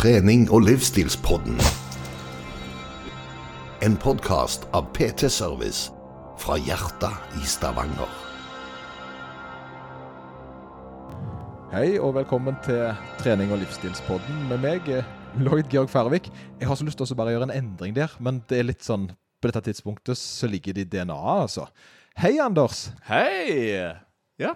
trening- og livsstilspodden. En podkast av PT Service fra hjertet i Stavanger. Hei og velkommen til trening- og livsstilspodden med meg, Lloyd Georg Færvik. Jeg har så lyst til å bare gjøre en endring der, men det er litt sånn På dette tidspunktet så ligger det i DNA-et, altså. Hei, Anders. Hei! Ja,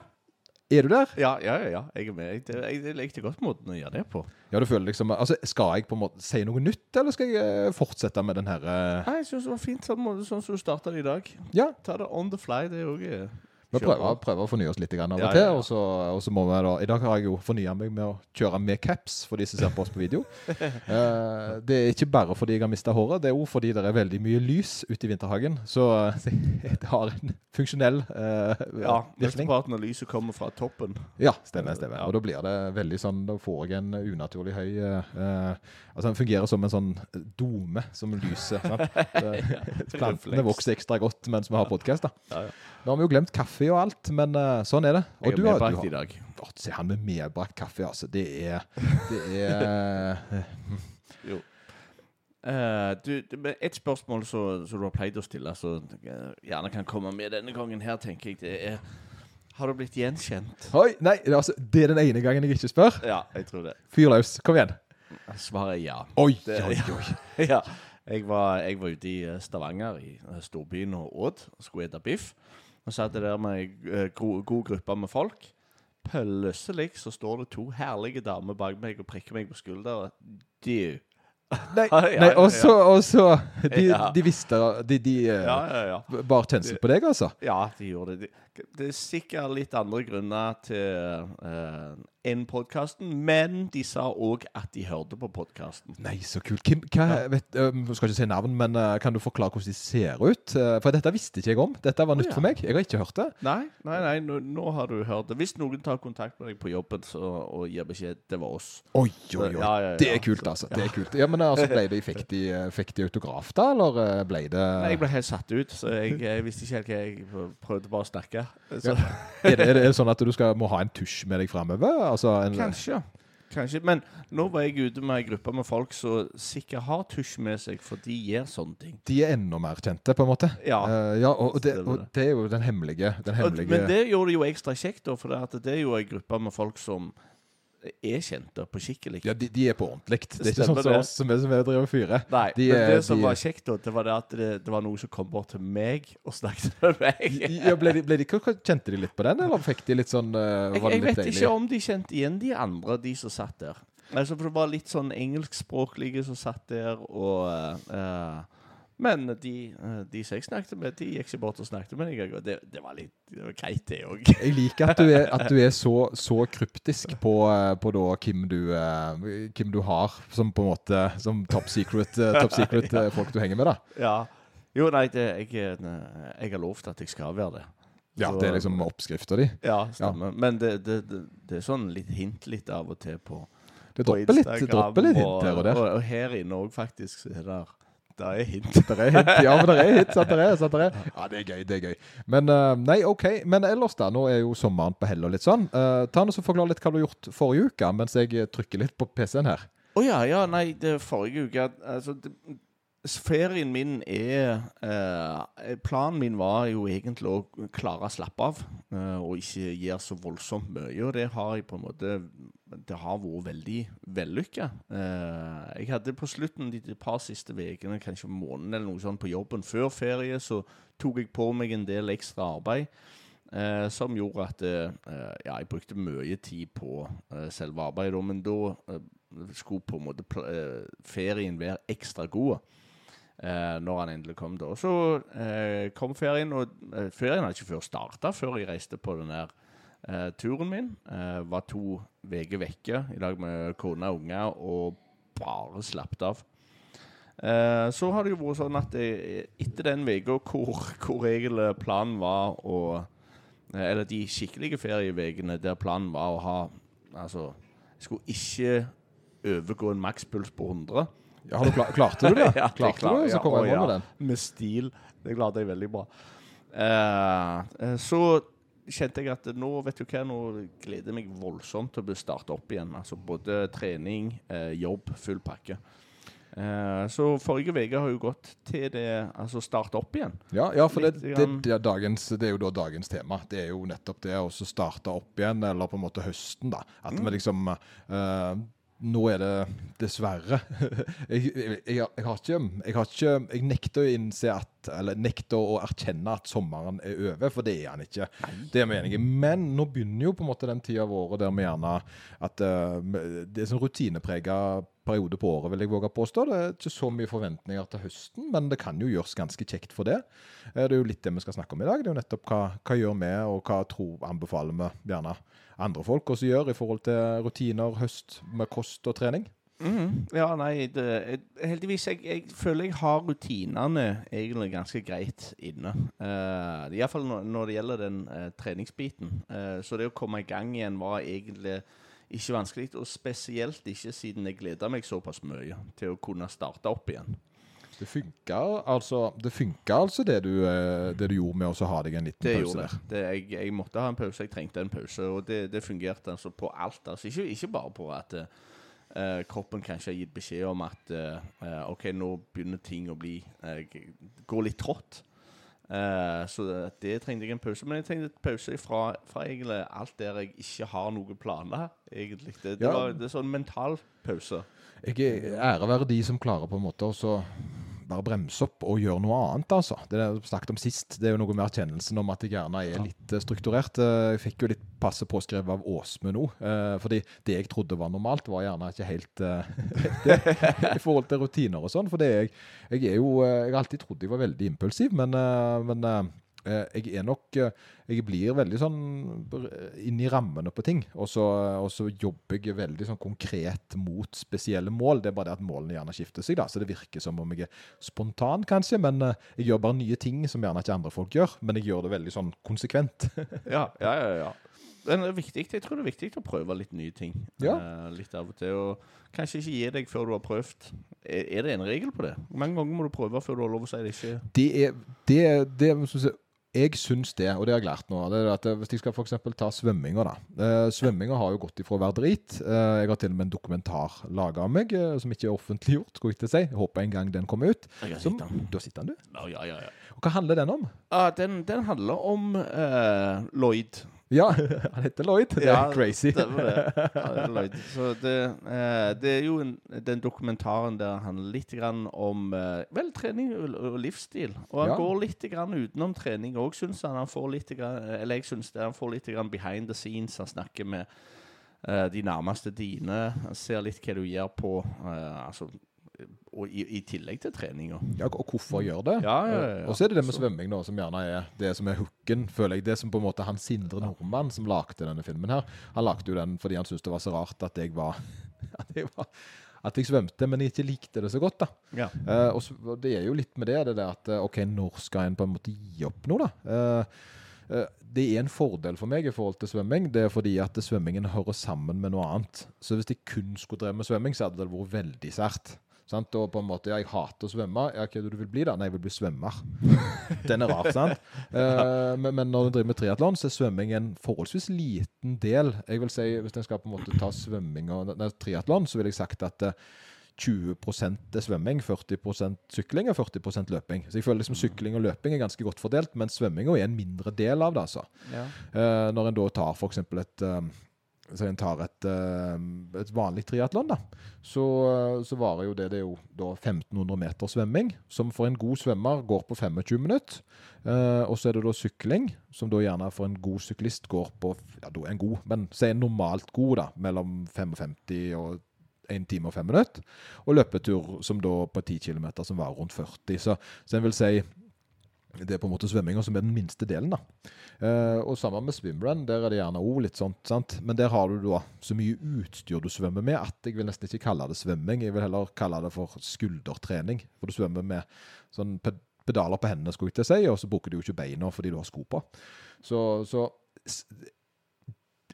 Er du der? ja, ja. ja, ja. Jeg er med. Jeg, jeg, jeg likte godt måten å gjøre det på. Ja, du føler liksom Altså, Skal jeg på en måte si noe nytt, eller skal jeg eh, fortsette med den her eh, Nei, Jeg syns det var fint sånn, sånn som du starta det i dag. Ja, Ta det on the fly, det er òg vi prøver, prøver å fornye oss litt av og Ja, til. Og, så, og så må vi da I dag har jeg jo fornya meg med å kjøre med caps, for de som ser på oss på video. uh, det er ikke bare fordi jeg har mista håret, det er òg fordi det er veldig mye lys ute i vinterhagen. Så eh, det har en funksjonell uh, Ja, virkning. Ja, av lyset kommer fra toppen. Ja, stemmer. stemmer. Og da blir det veldig sånn Da får jeg en unaturlig høy uh, Altså Den fungerer som en sånn dome som lyser. sant? Det- Plantene vokser ekstra godt mens vi har podkast. Ja, ja. Nå har vi jo glemt kaffe og alt, men eh, sånn er det. Og Jeg er har, medbrakt har i dag. Å, Se han med medbrakt kaffe, altså. Det er Det er eh, Jo. Uh, du, et spørsmål som du har pleid å stille, som gjerne kan komme med denne gangen her, tenker jeg, det er Har du blitt gjenkjent? Oi! Nei, det er altså, det er den ene gangen jeg ikke spør. Ja, jeg tror det. Fyr løs. Kom igjen. Svaret er ja. Oi, Det- oi, oi. ja. Jeg var, jeg var ute i Stavanger, i storbyen, og åt. Skulle spise biff. Og satt der med ei eh, god gruppe med folk. Plutselig så står det to herlige damer bak meg og prikker meg på skulderen. Du Nei, nei og så De, de visste De, de eh, Ja, ja, ja. bar kjensel på deg, altså? Ja, de gjorde det. Det- Det er sikkert litt andre grunner til uh, enn podkasten, men de sa òg at de hørte på podkasten. Nei, så kult. Kim, hva, vet, um, skal ikke si navn, men uh, kan du forklare hvordan de ser ut? Uh, for dette visste ikke jeg om. Dette var nytt ja. for meg. Jeg har ikke hørt det. Nei, nei, nei, nå, nå har du hørt det. Hvis noen tar kontakt med deg på jobben så, og gir beskjed det var oss Oi, oi, oi. Ja, ja, ja. Det er kult, altså. Det er kult. Ja, men altså, ble det, Fikk de, fikk de autograf, da, eller ble det Nei, Jeg ble helt satt ut, så jeg, jeg visste ikke helt hva jeg prøvde bare å snakke. Så, er, det, er det sånn at du skal, må ha en tusj med deg framover? Altså, Kanskje. Kanskje. Men nå var jeg ute med ei gruppe med folk som sikkert har tusj med seg, for de gjør sånne ting. De er enda mer kjente, på en måte. Ja. Uh, ja og, det, og det er jo den hemmelige, den Og, hemmelige men det gjorde det jo ekstra kjekt, da, for det, det er jo ei gruppe med folk som er kjente på skikkelig. Ja, de, de er på ordentlig. Det er ikke sånn som oss som er som er driver og fyrer. Nei, De men er- det som de- var kjekt, da, det var det at det, det var noen som kom bort til meg og snakket med meg. Ja, ble de, ble de, Kjente de litt på den, eller fikk de litt sånn uh, Jeg, jeg litt vet deilig? ikke om de kjente igjen de andre, de som satt der. Altså, for det var litt sånn engelskspråklige som satt der, og eh, Men de, eh, de som jeg snakket med, de gikk ikke bort og snakket med deg. Det, det var litt det var greit, det òg. Jeg liker at du er, at du er så, så kryptisk på, eh, på da hvem du, eh, hvem du har som på en måte Som top secret, top secret ja. folk du henger med, da. Ja. Jo, nei, det, jeg, jeg har lovt at jeg skal være det. Ja, Så- Det er liksom oppskrifta di. Ja, stemmer. Men det, det, det, det er sånn litt hint litt av og til på Det på dropper litt, Instagram, dropper litt hint her og der. Og, og her inne òg, faktisk. er Der, der er hint. Det er hint, ja, men det er hint. Sant det er, sant det er. Ja, det er gøy. det er gøy. Men uh, nei, OK. Men ellers, da. Nå er jo sommeren på hell og litt sånn. Uh, ta nå så Forklar litt hva du har gjort forrige uke, mens jeg trykker litt på PC-en her. Å ja, ja, nei, det forrige uke Altså, det, ferien min er eh, Planen min var jo egentlig å klare å slappe av eh, og ikke gjøre så voldsomt mye. Og det har jeg på en måte Det har vært veldig vellykka. Eh, jeg hadde på slutten de de par siste ukene, kanskje måneden eller noe sånt, på jobben før ferie, så tok jeg på meg en del ekstra arbeid. Eh, som gjorde at eh, ja, jeg brukte mye tid på eh, selve arbeidet. Men da eh, skulle på en måte eh, ferien være ekstra god. Eh, når han endelig kom. da. Så eh, kom ferien, og eh, ferien hadde ikke før starta før jeg reiste på den der eh, turen min. Eh, var to uker vekke i lag med kone og unger og bare slappet av. Eh, så har det jo vært sånn at jeg, etter den uka hvor, hvor egentlig planen var å eh, Eller de skikkelige ferieukene der planen var å ha Altså, jeg skulle ikke overgå en makspuls på 100. Ja, har du klar, klarte du det? Ja, klarte klar- du det, så ja, kom jeg i med den. Med stil. Det klarte jeg veldig bra. Eh, så kjente jeg at nå vet du hva, nå gleder jeg meg voldsomt til å bli starta opp igjen. Altså både trening, uh, jobb, full pakke. Så forrige uke har jo gått til det altså starte opp igjen. Ja, ja for det, det, det, er dagens, det er jo da dagens tema. Det er jo nettopp det å starte opp igjen, eller på en måte høsten, da. At vi liksom Nå er det dessverre jeg, jeg, jeg, har ikke Jeg har ikke Jeg nekter å innse at Eller nekter å erkjenne at sommeren er over, for det er han ikke. Det er vi enige. Men nå begynner jo på en måte den tida av året der vi gjerne at uh, Det er sånn rutineprega periode på året, vil jeg våge å påstå. Det er ikke så mye forventninger til høsten, men det kan jo gjøres ganske kjekt for det. Eh, Det er jo litt det vi skal snakke om i dag. Det er jo nettopp hva, hva gjør vi, og hva tror, anbefaler vi gjerne andre folk også gjør i forhold til rutiner høst med kost og trening. Mm, Ja, nei, det, heldigvis jeg, jeg føler jeg har rutinene egentlig ganske greit inne. Uh, Iallfall når, når det gjelder den uh, treningsbiten. Uh, så det å komme i gang igjen var egentlig ikke vanskelig, og spesielt ikke siden jeg gleda meg såpass mye til å kunne starte opp igjen. Det funka altså, det, funker altså det, du, eh, det du gjorde med å ha deg en liten Det pause der. det. jeg, jeg måtte ha en pause, jeg trengte en pause, og det, det fungerte altså på alt. Altså, ikke, ikke bare på at Uh, kroppen kanskje har gitt beskjed om at eh, OK, nå begynner ting å bli uh, gå litt trått. Eh, så det, trengte jeg en pause. Men jeg trengte en pause fra, fra egentlig alt der jeg ikke har noen planer. egentlig. Det, det, Ja. var, det er sånn mental pause. Jeg er- ære være de som klarer på en måte å bare bremse opp og gjøre noe annet, altså. Det jeg snakket om sist. Det er jo noe med erkjennelsen om at jeg gjerne er litt eh, strukturert. Eh, Jeg fikk jo litt passe påskrevet av Åsmund nå. eh, fordi det jeg trodde var normalt, var gjerne ikke helt eh, det, i forhold til rutiner og sånn. For jeg, jeg er jo eh, Jeg har alltid trodd jeg var veldig impulsiv, men, eh, men eh, jeg er nok Jeg blir veldig sånn inn i rammene på ting. Og så, og så jobber jeg veldig sånn konkret mot spesielle mål. Det er bare det at målene gjerne skifter seg, da. Så det virker som om jeg er spontan, kanskje. Men jeg gjør bare nye ting som gjerne ikke andre folk gjør. Men jeg gjør det veldig sånn konsekvent. Ja, ja, ja. ja. Men det er viktig, jeg tror det er viktig å prøve litt nye ting. Ja. Uh, litt av og til. Og kanskje ikke gi deg før du har prøvd. Er, er det en regel på det? Hvor mange ganger må du prøve før du har lov å si det ikke? Det er det, det synes jeg, jeg syns det, og det har jeg lært nå. Det er at eh, Hvis jeg skal eksempel ta svømminga, da. Eh, svømminga har jo gått ifra å være drit. Eh, jeg har til og med en dokumentar laga av meg eh, som ikke er offentliggjort. skulle jeg til å si. Jeg håper en gang den kommer ut. Som, da sitter den, du. Ja, ja, ja. ja. Og hva handler den om? Ah, den, den handler om eh, Lloyd. Ja, han heter Lloyd. Det er crazy. Det. var det er Lloyd. Så det, eh, det er jo en, den dokumentaren der han litt grann om eh, vel, trening og, og livsstil. Og han Ja. går litt grann utenom trening òg, syns han. han får litt grann, eller jeg syns det. Han får litt grann behind the scenes. Han snakker med eh, de nærmeste dine. Han ser litt hva du gjør på eh, altså, og i, i tillegg til treninga. Ja, og hvorfor gjør det? Ja, ja, ja. Og så er det det med Så- svømming, da, som gjerne er det som er hooken, føler jeg. Det som på en måte han Sindre Nordmann som lagde denne filmen her. Han lagde jo den fordi han syntes det var så rart at jeg var At jeg, var, at jeg svømte, men jeg ikke likte det så godt, da. Ja. Uh, og, så, og det er jo litt med det, det der at eh, OK, når skal en på en måte gi opp noe, da? Uh, det er en fordel for meg i forhold til svømming. Det er fordi at svømmingen hører sammen med noe annet. Så hvis jeg kun skulle drevet med svømming, så hadde det vært veldig sært. Sant? Og på en måte, ja, jeg hater å svømme. Ja, hva det du vil bli, da? Nei, jeg vil bli svømmer. Den er rar, sant? Uh, men, men når du driver med triatlon, så er svømming en forholdsvis liten del. Jeg vil si, Hvis en skal på en måte ta svømming og triatlon, så vil jeg sagt at uh, 20 er svømming, 40% sykling og 40% løping. Så jeg føler liksom sykling og løping er ganske godt fordelt, men svømminga er en mindre del av det. altså. Ja. Uh, når en da tar f.eks. et eh, så en tar et, eh, et vanlig triatlon, da, så, så varer jo det det jo da 1500 meter svømming, som for en god svømmer går på 25 minutter. Eh, og så er det da sykling, som da gjerne for en god syklist går på ja, da en god, men si en normalt god, da, mellom 55 og 1 time og 5 minutter. Og løpetur som da på 10 km som varer rundt 40. Så, så en vil si det er på en måte svømminga som er den minste delen. da. Eh, og sammen med swimrun, der er det gjerne òg litt sånt. sant? Men der har du da så mye utstyr du svømmer med at jeg vil nesten ikke kalle det svømming. Jeg vil heller kalle det for skuldertrening. For du svømmer med sånn pedaler på hendene, skulle jeg til å si, og så bruker du jo ikke beina fordi du har sko på. Så, så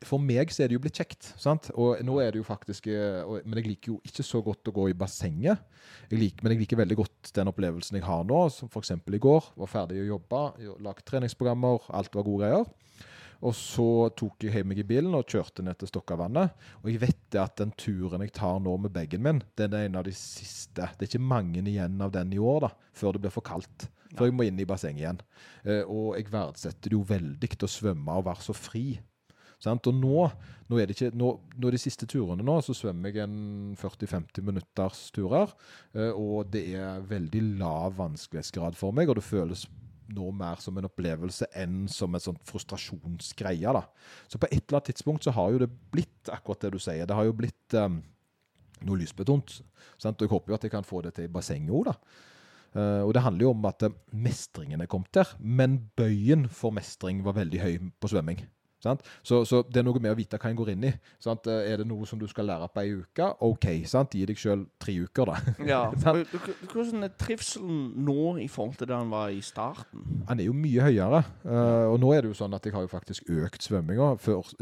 for meg så er det jo blitt kjekt. sant? Og nå er det jo faktisk eh, og, Men jeg liker jo ikke så godt å gå i bassenget. Jeg liker, men jeg liker veldig godt den opplevelsen jeg har nå, som f.eks. i går. Var ferdig å jobbe, lagd treningsprogrammer, alt var gode greier. Og så tok jeg meg i bilen og kjørte ned til Stokkavannet. Og jeg vet det at den turen jeg tar nå med bagen min, den er en av de siste. Det er ikke mange igjen av den i år, da, før det blir for kaldt. Før jeg må inn i bassenget igjen. Eh, og jeg verdsetter det jo veldig å svømme og være så fri. Sant? Og nå, nå er det ikke nå, nå de siste turene nå, så svømmer jeg en 40-50 minutters turer. eh, og det er veldig lav vanskelighetsgrad for meg, og det føles nå mer som en opplevelse enn som en sånn frustrasjonsgreie. da. Så på et eller annet tidspunkt så har jo det blitt akkurat det du sier. Det har jo blitt um, noe lysbetont. Sant? Og jeg håper jo at jeg kan få det til i bassenget òg, da. Uh, og det handler jo om at mestringen er kommet der, men bøyen for mestring var veldig høy på svømming. Sant? Så, så det er noe med å vite hva en går inn i. Sant? Eh, Er det noe som du skal lære på ei uke? OK, sant? gi deg sjøl tre uker, da. Ja. Hvordan er trivselen nå i forhold til det han var i starten? Han er jo mye høyere. eh, og nå er det jo sånn at jeg har jo faktisk økt svømminga.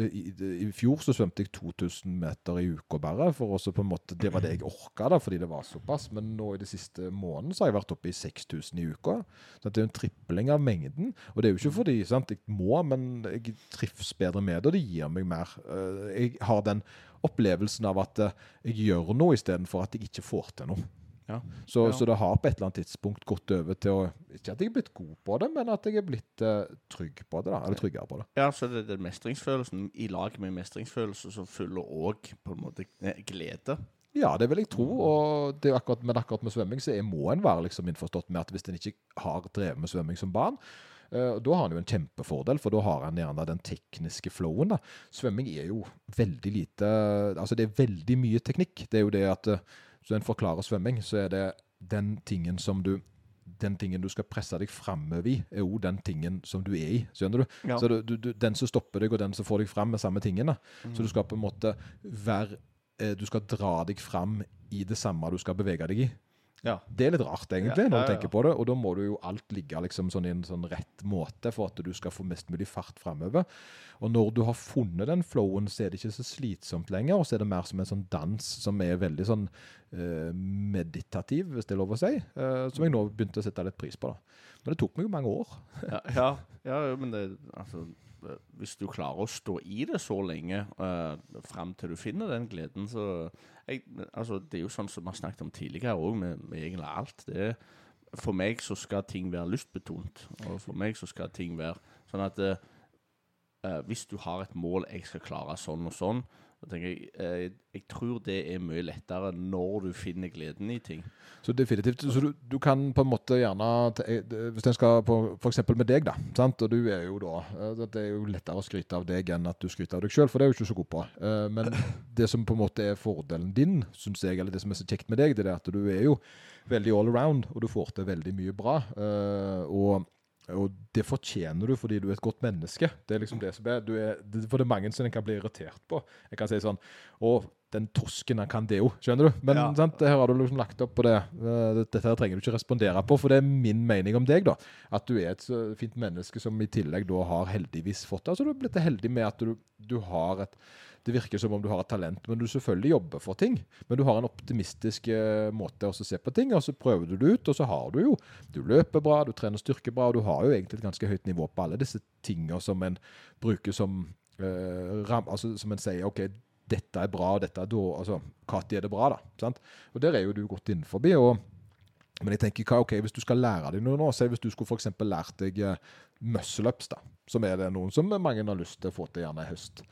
I, i, I fjor så svømte jeg 2000 meter i uka bare. For også på en måte, Det var det jeg orka, da, fordi det var såpass. Men nå i de siste månedene så har jeg vært oppe i 6000 i uka. Så det er jo en tripling av mengden. Og det er jo ikke fordi sant, jeg må, men jeg trives bedre med det, og det gir meg mer. Eh, jeg har den opplevelsen av at eh, jeg gjør noe istedenfor at jeg ikke får til noe. Ja. Så, Ja. så det har på et eller annet tidspunkt gått over til å Ikke at jeg er blitt god på det, men at jeg er blitt uh, trygg på det. da, Eller tryggere på det. Ja, så det er mestringsfølelsen. I lag med mestringsfølelse som følger òg på en måte glede. Ja, det vil jeg tro. og det er akkurat, Men akkurat med svømming så er, må en være liksom innforstått med at hvis en ikke har drevet med svømming som barn, da har han jo en kjempefordel, for da har han gjerne den tekniske flowen. da. Svømming er jo veldig lite Altså det er veldig mye teknikk. Det er jo det at eh, Så en forklarer svømming, så er det den tingen som du den tingen du skal presse deg framover i, er jo den tingen som du er i. Skjønner du? Ja. Så du, du, den som stopper deg, og den som får deg fram, er samme tingen. da. Så du skal på en måte være eh, Du skal dra deg fram i det samme du skal bevege deg i. Ja. Det er litt rart, egentlig, Ja, når du tenker på det. Og da må du jo alt ligge liksom sånn i en sånn rett måte for at du skal få mest mulig fart framover. Og når du har funnet den flowen, så er det ikke så slitsomt lenger. Og så er det mer som en sånn dans som er veldig sånn uh, meditativ, hvis det er lov å si. Uh, som jeg nå begynte å sette litt pris på. da. Men det tok meg jo mange år. Ja, ja, ja men det, altså, hvis du klarer å stå i det så lenge uh, fram til du finner den gleden, så jeg, altså, Det er jo sånn som vi har snakket om tidligere òg, med, med egentlig alt. Det for meg så skal ting være lystbetont, og for meg så skal ting være sånn at eh, eh, hvis du har et mål jeg skal klare sånn og sånn, så tenker jeg, eh, jeg tror det er mye lettere når du finner gleden i ting. Så definitivt. Så du, du kan på en måte gjerne eh, Hvis en skal på f.eks. med deg, da. Sant? Og du er jo da eh, Det er jo lettere å skryte av deg enn at du skryter av deg sjøl, for det er jo ikke så god på. Men det som på en måte er fordelen din, syns jeg, eller det som er så kjekt med deg, det er at du er jo veldig all around, og du får til veldig mye bra. Og og det fortjener du fordi du er et godt menneske. Det er liksom det som er, er For det er mange som en kan bli irritert på. Jeg kan si sånn Å, den tosken, han kan det jo. Skjønner du? Men Ja. her har du liksom lagt opp på det. Eh, Dette her trenger du ikke respondere på, for det er min mening om deg, da. At du er et så fint menneske som i tillegg da har heldigvis fått Altså du er blitt heldig med at du, du har et det virker som om du har et talent, men du selvfølgelig jobber for ting. Men du har en optimistisk eh, måte å se på ting, og så prøver du det ut, og så har du jo Du løper bra, du trener styrke bra, og du har jo egentlig et ganske høyt nivå på alle disse tingene som en bruker som uh, ram, altså Som en sier OK, dette er bra, dette er dårlig Altså når er det bra, da? Sant? Og der er jo du godt innenfor. Og men jeg tenker, ok, hvis du skal lære deg noe nå, si hvis du skulle eksempel lært deg eh, muscle-ups, da, som er det noen som mange har lyst til å få til gjerne i høst,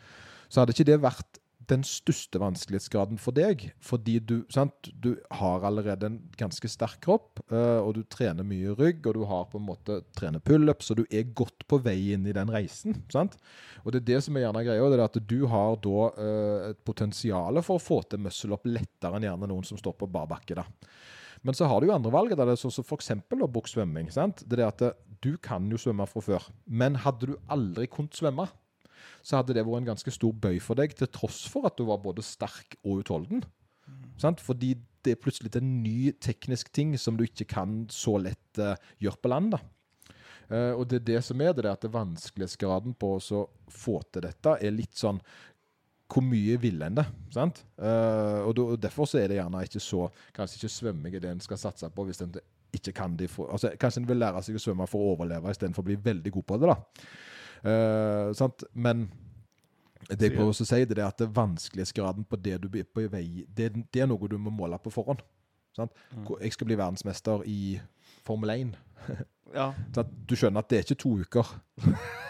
så hadde ikke det vært den største vanskelighetsgraden for deg, fordi du, sant, du har allerede en ganske sterk kropp, eh, og du trener mye rygg, og du har på en måte trener pullups, så du er godt på vei inn i den reisen. sant? Og det er det som er gjerne greia, det er at du har da eh, et potensial for å få til muscle-up lettere enn gjerne noen som står på bar bakke. da. Men så har du jo andre valg. Det er sånn som f.eks. bukksvømming. Det er det at eh, du kan jo svømme fra før, men hadde du aldri kunnet svømme, så hadde det vært en ganske stor bøy for deg, til tross for at du var både sterk og utholden. Sant? Fordi det er plutselig en ny teknisk ting som du ikke kan så lett uh, gjøre på land. Eh, og det er det som er det, det at det vanskelighetsgraden på å få til dette er litt sånn hvor mye vil en det? sant? Uh, og, Derfor så er det gjerne ikke så Kanskje ikke svømming er det en skal satse på hvis en ikke kan de For, altså, kanskje en vil lære seg å svømme for å overleve istedenfor å bli veldig god på det. da. Eh, sant? Men det jeg prøver å si, det er at det vanskelighetsgraden på det du er på vei det, det er noe du må måle på forhånd. Sant? Hvor Jeg skal bli verdensmester i Formel 1. Ja. Sant? Du skjønner at det er ikke to uker.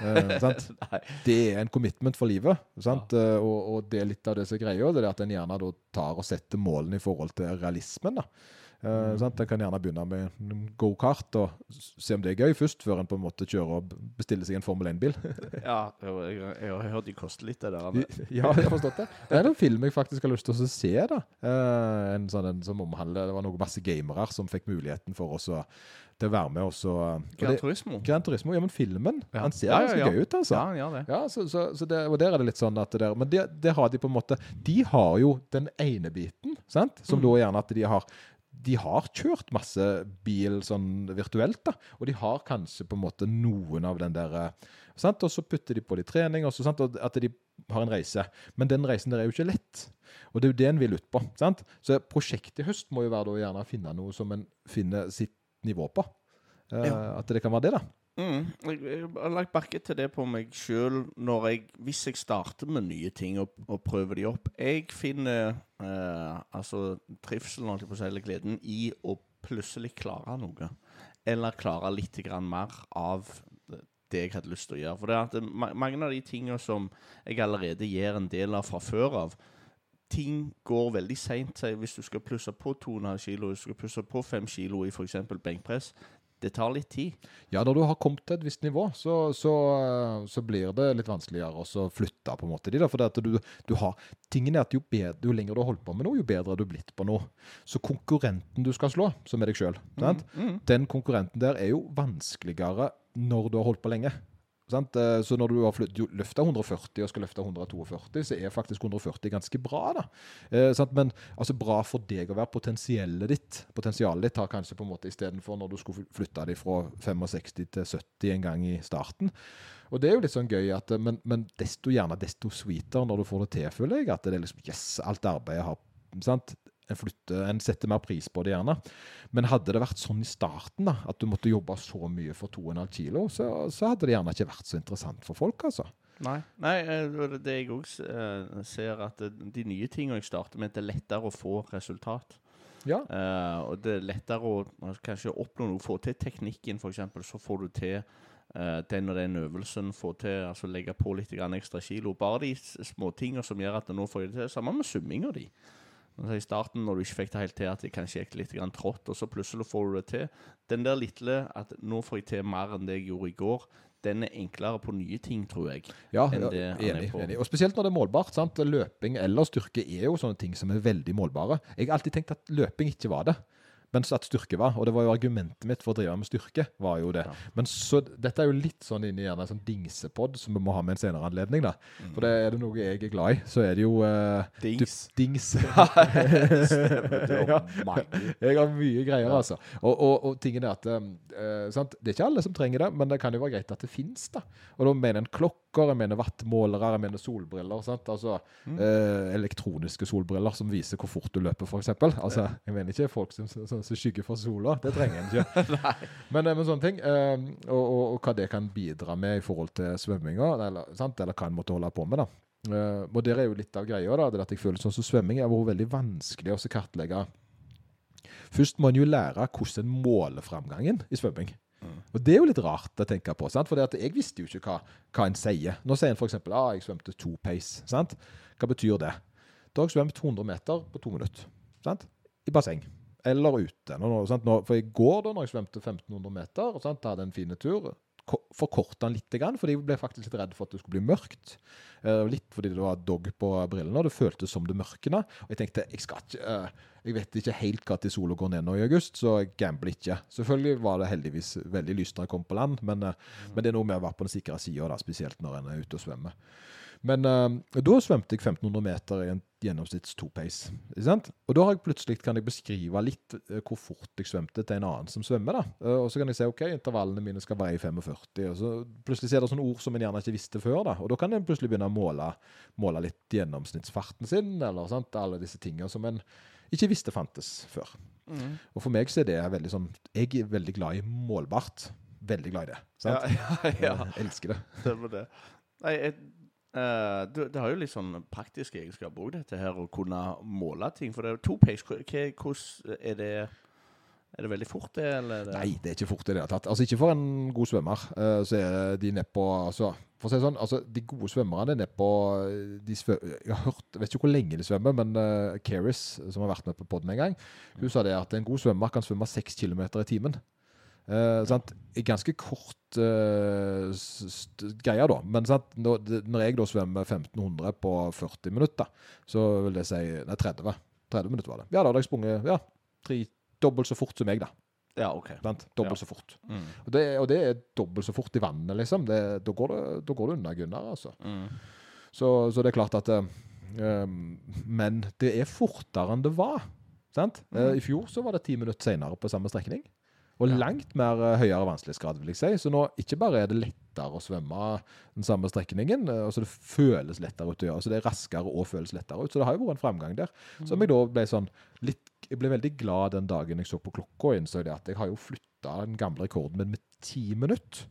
Eh? Det er en commitment for livet. Sant? Eh, og, og det er litt av det som er greia, det er at en gjerne tar og setter målene i forhold til realismen. da. Eh, sant? En kan gjerne begynne med gokart og se om det er gøy først, før en på en måte kjører og bestiller seg en Formel 1-bil. ja jeg, har hørt de koster litt, det der. ja, jeg har forstått det. Det er en film jeg faktisk har lyst til å se. da. Eh, en sånn en som omhandler Det var noen masse gamere som fikk muligheten for oss å til å være med. Også, og Gran Turismo. Gran Turismo, ja, men filmen Ja. Han ser Ja, ja, ja. gøy ut, altså. Ja, han gjør det. Ja, så, så, så det, og der er det litt sånn at det der, Men det, det har de på en måte De har jo den ene biten, sant? som Mm. da gjerne at de har de har kjørt masse bil sånn virtuelt, da. Og de har kanskje på en måte noen av den der eh, sant? Og så putter de på de trening, og så, sant? og at de har en reise. Men den reisen der er jo ikke lett. Og det er jo det en vil ut på. sant? Så prosjektet i høst må jo være da gjerne å finne noe som en finner sitt nivå på. Eh, Ja. At det kan være det, da. Mm. Jeg, har lagt merke til det på meg sjøl hvis jeg starter med nye ting og, og prøver de opp. Jeg finner eh, altså trivselen, holdt på si, eller gleden i å plutselig klare noe. Eller klare litt mer av det jeg hadde lyst til å gjøre. For det er at det, mange av de tingene som jeg allerede gjør en del av fra før av, ting går veldig seint. Hvis du skal plusse på 2,5 kilo, hvis du skal plusse på 5 kilo i f.eks. benkpress, det tar litt tid. Ja, når du har kommet til et visst nivå, så, så, eh, så blir det litt vanskeligere å flytte på en måte de da, for det at du, du har, tingen er at jo, bedre, jo lenger du har holdt på med noe, jo bedre er du blitt på noe. Så konkurrenten du skal slå, som er deg selv, mm, Mm. den konkurrenten der er jo vanskeligere når du har holdt på lenge. Sant? Eh, Så når du har løfta 140 og skal løfte 142, så er faktisk 140 ganske bra. da. Eh? Men altså bra for deg å være potensialet ditt. Potensialet ditt har kanskje på en måte istedenfor når du skulle flytte deg fra 65 til 70 en gang i starten. Og det er jo litt sånn gøy, at, men, men desto gjerne desto sweeter når du får det til, føler jeg. At det er liksom Yes, alt arbeidet har sant? En, flytter, en setter mer pris på det gjerne. Men hadde det vært sånn i starten, da, at du måtte jobbe så mye for 2,5 kilo, så, så hadde det gjerne ikke vært så interessant for folk, altså. Nei. Nei, eh, det jeg òg ser, at de nye tingene jeg starter med, det er lettere å få resultat. Ja. Uh, og det er lettere å kanskje oppnå noe, få til teknikken f.eks., så får du til uh, den og den øvelsen, få til, altså legge på litt grann ekstra kilo. Bare de små tingene som gjør at nå får jeg det til. Sammen med summinga di. Altså, I starten, når du ikke fikk det helt til, at det kanskje gikk litt grann trått, og så plutselig får du det til. Den der lille at nå får jeg til mer enn det jeg gjorde i går, den er enklere på nye ting, tror jeg. Ja, enig, enig. Og spesielt når det er målbart. sant? Løping eller styrke er jo sånne ting som er veldig målbare. Jeg har alltid tenkt at løping ikke var det, men så at styrke var. Og det var jo argumentet mitt for å drive med styrke. var jo det. Ja. Men så, dette er jo litt sånn inni gjerne en sånn dingsepod som vi må ha med en senere anledning. da. For det er det noe jeg er glad i, så er det jo uh, Dings. Du, dings. Du har Ja. Jeg har mye greier, altså. Og, og, og tingen er at uh? Det er ikke alle som trenger det, men det kan jo være greit at det fins. da. Og da mener en klokker, jeg mener wattmålere, jeg mener solbriller. sant? Altså eh, Elektroniske solbriller som viser hvor fort du løper, f.eks. Altså, jeg mener ikke folk som, som, som skygger for sola. Det trenger en ikke. men, eh, men sånne ting. eh, og, og, og hva det kan bidra med i forhold til svømminga, eller, sant? eller hva en måtte holde på med. da. Eh, og der er jo litt av greia, da, det at jeg føler sånn som svømming har vært veldig vanskelig å kartlegge. Først må en jo lære hvordan en måler framgangen i svømming. Og det er jo litt rart å tenke på, sant? for jeg visste jo ikke hva, hva en sier. Nå sier en f.eks. at ah, jeg svømte to pace. Sant? Hva betyr det? Da har jeg svømt 100 meter på to minutter. Sant? I basseng. Eller ute. Nå, nå, for i går, da når jeg svømte 1500 meter, sant? hadde en fin tur, forkorta den litt, fordi jeg ble faktisk litt redd for at det skulle bli mørkt. Eh, litt fordi det var dog på brillene, og det føltes som det mørkna. Og jeg tenkte jeg skal ikke eh, Jeg vet ikke helt når sola går ned nå i august, så jeg gambler ikke. Selvfølgelig var det heldigvis veldig lyst når jeg kom på land, men, eh, men det er noe med å være på den sikre sida, spesielt når en er ute og svømmer. Men da svømte jeg 1500 meter i en gjennomsnitts to-pace. ikke sant? Og da har jeg plutselig kan jeg beskrive litt uh, hvor fort jeg svømte til en annen som svømmer. da. Uh, og så kan jeg se ok, intervallene mine skal være i 45. Og så plutselig er det sånne ord som en gjerne ikke visste før. da. Og da kan en plutselig begynne å måle, måle litt gjennomsnittsfarten sin, eller sant? alle disse tingene som en ikke visste fantes før. Mm. Og for meg så er det veldig sånn Jeg er veldig glad i målbart. veldig glad i det. Ja, Sant? ja, ja. Jeg elsker det. Det var det. Nei, jeg, eh, det, det har jo litt sånn praktiske egenskaper òg, dette her å kunne måle ting. For det er jo to pace. Hva- hva- Hvordan er det Er det veldig fort, det? Eller er Nei, det er ikke fort i det hele tatt. Altså Ikke for en god svømmer. Uh, så er de nedpå altså, For å si det sånn, altså de gode svømmerne er nedpå de svø Jeg har hørt, vet ikke hvor lenge de svømmer, men uh, Keris, som har vært med på poden en gang, hun sa det at en god svømmer kan svømme 6 km i timen. I Ganske kort uh, greie, da. Men sant? Når, når jeg da svømmer 1500 på 40 minutter, så vil det si Nei, 30. 30 minutter var det. Ja, da hadde jeg sprunget ja, tre, dobbelt så fort som meg, da. Ja, OK. Sant? Dobbelt Ja. så fort. Mm. Og det, og det er dobbelt så fort i vannet, liksom. Det, da, går det, da går det unna Gunnar, altså. Mm. Så, så det er klart at um, Men det er fortere enn det var. Sant? Eh, I fjor så var det ti minutter senere på samme strekning. Og Ja. langt mer eh, høyere vanskelighetsgrad, vil jeg si. Så nå ikke bare er det lettere å svømme den samme strekningen, eh, altså det føles lettere ut å gjøre. Så det er raskere og føles lettere ut. Så det har jo vært en framgang der. Som jeg da ble sånn litt Jeg ble veldig glad den dagen jeg så på klokka og innså det at jeg har jo flytta den gamle rekorden min med ti minutter.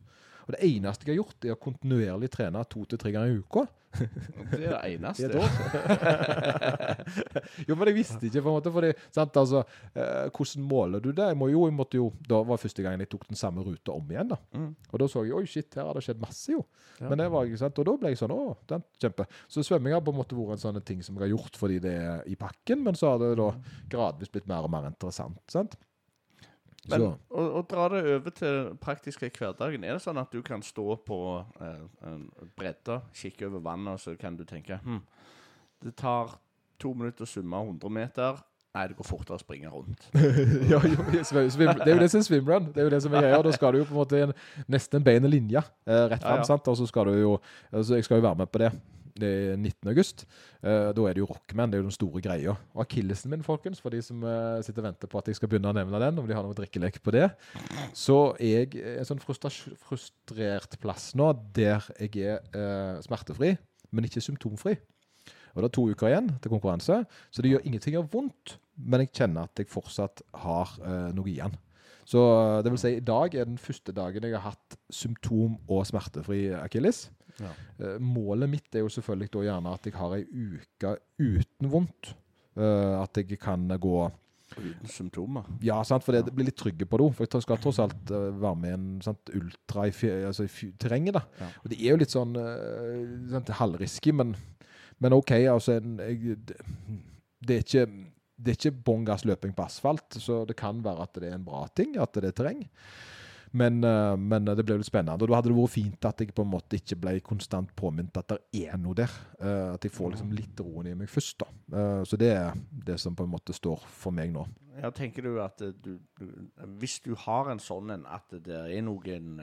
Og det eneste jeg har gjort, er å kontinuerlig trene to til tre ganger i uka. Det er det eneste. Jo, men jeg visste ikke, på en måte. Fordi, sant, altså, eh, hvordan måler du det? Jeg må jo, jeg måtte jo, Da var første gangen jeg tok den samme ruta om igjen. da. Mm. Og da så jeg oi, shit, her har det skjedd masse, jo. Ja. Men det var ikke sant, Og da ble jeg sånn å, den, kjempe. Så svømming har på en måte vært en sånn ting som jeg har gjort fordi det er i pakken, men så har det da gradvis blitt mer og mer interessant. sant? Men å, å dra det over til praktiske i hverdagen, er det sånn at du kan stå på eh, en bredde, kikke over vannet, og så kan du tenke hm, Det tar to minutter å svømme 100 meter. Nei, det går fortere å springe rundt. ja, jo, svim, svim, det er jo det som er swimrun. Det er jo det som er greia. Da skal du jo på en måte en, nesten en bein linje eh, rett Ja, fram. ja. sant? Og så skal du jo altså Jeg skal jo være med på det. Det er 19. august. Uh, da er det jo Rockman. Det er jo den store greia. Og akillesen min, folkens, for de som uh, sitter og venter på at jeg skal begynne å nevne den, om de har noe drikkelek på det, så er jeg en sånn frustrert plass nå der jeg er uh, smertefri, men ikke symptomfri. Og det er to uker igjen til konkurranse, så det gjør ingenting av vondt. Men jeg kjenner at jeg fortsatt har eh, noe igjen. Så eh, det vil si, i dag er den første dagen jeg har hatt symptom- og smertefri akilles. Ja. Eh, målet mitt er jo selvfølgelig da gjerne at jeg har ei uke uten vondt. Eh, at jeg kan gå Uten symptomer. Ja, sant, for det, det blir litt trygge på det. For jeg skal tross alt eh, være med i en sant, ultra i, altså, i terrenget. da. Ja. Og det er jo litt sånn sant, halvrisky, men, men OK, altså en, jeg, det, er ikke det er ikke bånn gass løping på asfalt, så det kan være at det er en bra ting, at det er terreng. Men, eh, men det ble litt spennende. Og da hadde det vært fint at jeg på en måte ikke ble konstant påminnet at det er noe der. Eh, at jeg får liksom litt roen i meg først. da. Eh, så det er det som på en måte står for meg nå. Ja, tenker du at du, du Hvis du har en sånn en at det er noen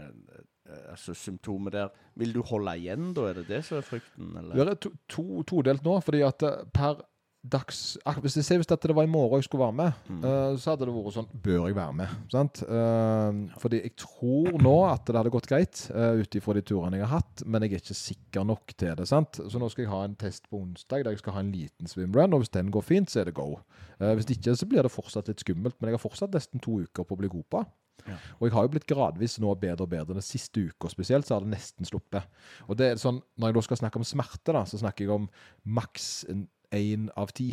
altså, symptomer der, vil du holde igjen da? Er det det som er frykten? Eller? Det er to, to, todelt nå, fordi at per dags Hvis jeg ser hvis det var i morgen jeg skulle være med, Mm. uh, så hadde det vært sånn Bør jeg være med? Sant? Uh, fordi jeg tror nå at det hadde gått greit uh, ut ifra de turene jeg har hatt, men jeg er ikke sikker nok til det. sant? Så nå skal jeg ha en test på onsdag der jeg skal ha en liten swimrun, og hvis den går fint, så er det go. Uh, hvis ikke, så blir det fortsatt litt skummelt, men jeg har fortsatt nesten to uker på å bli god på. Ja. Og jeg har jo blitt gradvis nå bedre og bedre. Den siste uka spesielt, så har det nesten sluppet. Og det er sånn, Når jeg da skal snakke om smerte, da, så snakker jeg om maks én av ti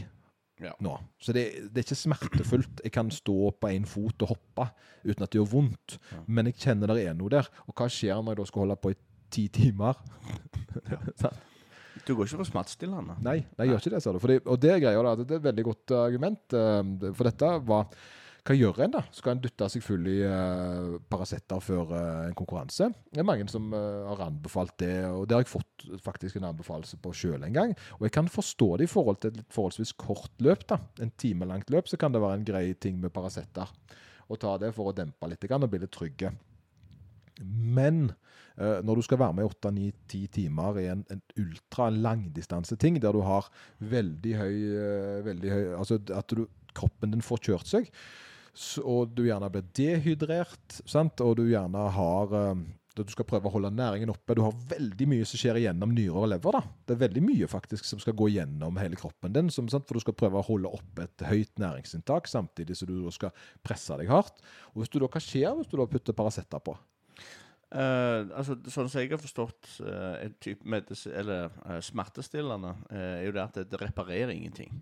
Ja. nå. Så det, det er ikke smertefullt. Jeg kan stå på én fot og hoppe uten at det gjør vondt. Ja. Men jeg kjenner det er noe der. Og hva skjer når jeg da skal holde på i ti timer? Du går ikke på smertestillende? Nei, nei, jeg gjør ikke det, sa du. Fordi, og det er greia da, det er et veldig godt argument. eh, For dette var Hva gjør en da? Skal en dytte seg full i uh, Paracet før uh, en konkurranse? Det er mange som uh, har anbefalt det, og det har jeg fått faktisk en anbefalelse på sjøl en gang. Og jeg kan forstå det i forhold til et litt forholdsvis kort løp. da. En time langt løp, så kan det være en grei ting med Paracet. Å ta det for å dempe litt og bli litt trygge. Men når du skal være med i 8-9-10 timer i en, en ultra langdistanseting, der du har veldig høy, veldig høy Altså at du, kroppen din får kjørt seg, og du gjerne blir dehydrert, sant? og du gjerne har eh, du skal prøve å holde næringen oppe. Du har veldig mye som skjer igjennom nyrer og lever. da. Det er veldig mye faktisk som skal gå gjennom hele kroppen din, som, sant? for du skal prøve å holde oppe et høyt næringsinntak samtidig som du skal presse deg hardt. Og hvis du da, Hva skjer hvis du da putter Paracet på? Uh, altså, sånn som jeg har forstått uh, en type eller uh, smertestillende, uh, er jo det at det reparerer ingenting.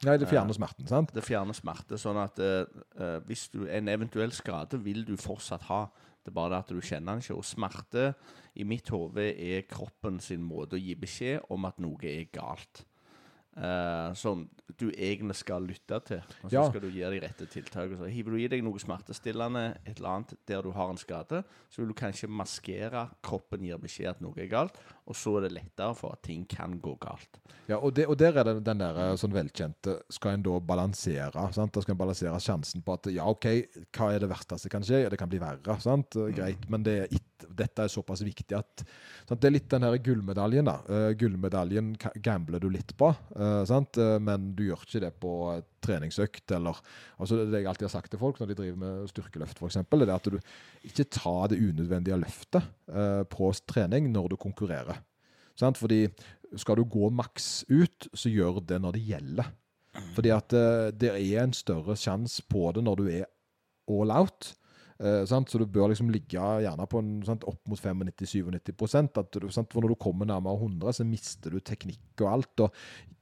Nei, det fjerner smerten, sant? Det fjerner smerte. Sånn at eh, eh, hvis du, en eventuell skade vil du fortsatt ha. Det er bare det at du kjenner den ikke. Og smerte i mitt hode er kroppen sin måte å gi beskjed om at noe er galt. Eh, som du egentlig skal lytte til. Og så Ja. skal du gi de rette tiltakene. Så hiver du i deg noe smertestillende, et eller annet der du har en skade, så vil du kanskje maskere kroppen gir beskjed at noe er galt, og så er det lettere for at ting kan gå galt. Ja, og, det, og der er det den der eh, sånn velkjente Skal en da balansere? sant? Da skal en balansere sjansen på at ja, OK, hva er det verste som kan skje? Ja, det kan bli verre, sant? Eh, Greit, men det er it, dette er såpass viktig at sant? Det er litt den her gullmedaljen, da. Uh, gullmedaljen gambler du litt på, uh? Eh, men du gjør ikke det på treningsøkt eller altså Det jeg alltid har sagt til folk når de driver med styrkeløft, f.eks., er at du ikke tar det unødvendige løftet på trening når du konkurrerer. Sant? Fordi skal du gå maks ut, så gjør det når det gjelder. Fordi at det er en større sjanse på det når du er all out. Eh? Så du bør liksom ligge gjerne på en, sant, opp mot 95-97 at? For når du kommer nærmere 100, så mister du teknikk og alt. og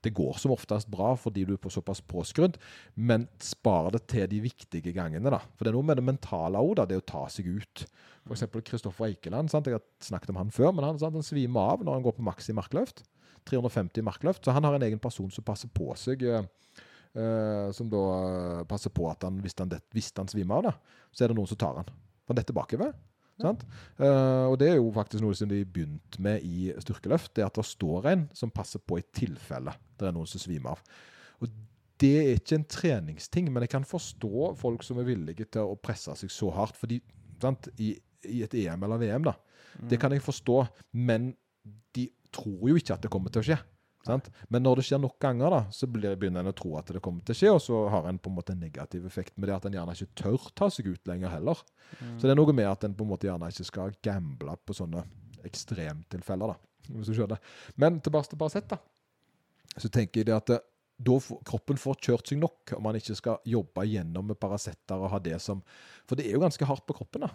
Det går som oftest bra fordi du er på såpass påskrudd, men spar det til de viktige gangene. da. For det er noe med det mentale òg, det å ta seg ut. Eksempel Kristoffer Eikeland. Sant? Jeg har snakket om han før, men han, sant? han svimer av når han går på maks i markløft. 350 markløft. Så han har en egen person som passer på seg. eh, eh, som da eh, passer på at han, hvis han, det- hvis han svimer av, da, så er det noen som tar han. Han detter bakover. Ja. Uh, og det er jo faktisk noe som de begynte med i styrkeløft. Det at det står en som passer på i tilfelle det er noen som svimer av. Og det er ikke en treningsting, men jeg kan forstå folk som er villige til å presse seg så hardt. fordi sant? I, I et EM eller VM, da. Det kan jeg forstå, men de tror jo ikke at det kommer til å skje. Men når det skjer nok ganger, da, så begynner en å tro at det kommer til å skje, og så har en på en måte en negativ effekt med det at en gjerne ikke tør ta seg ut lenger heller. Så det er noe med at en på en måte gjerne ikke skal gamble på sånne ekstremtilfeller, da, hvis du skjønner. Men tilbake til Paracet, da. Så tenker jeg det at det, da får, kroppen får kjørt seg nok, om man ikke skal jobbe gjennom med Paracet og ha det som For det er jo ganske hardt på kroppen, da.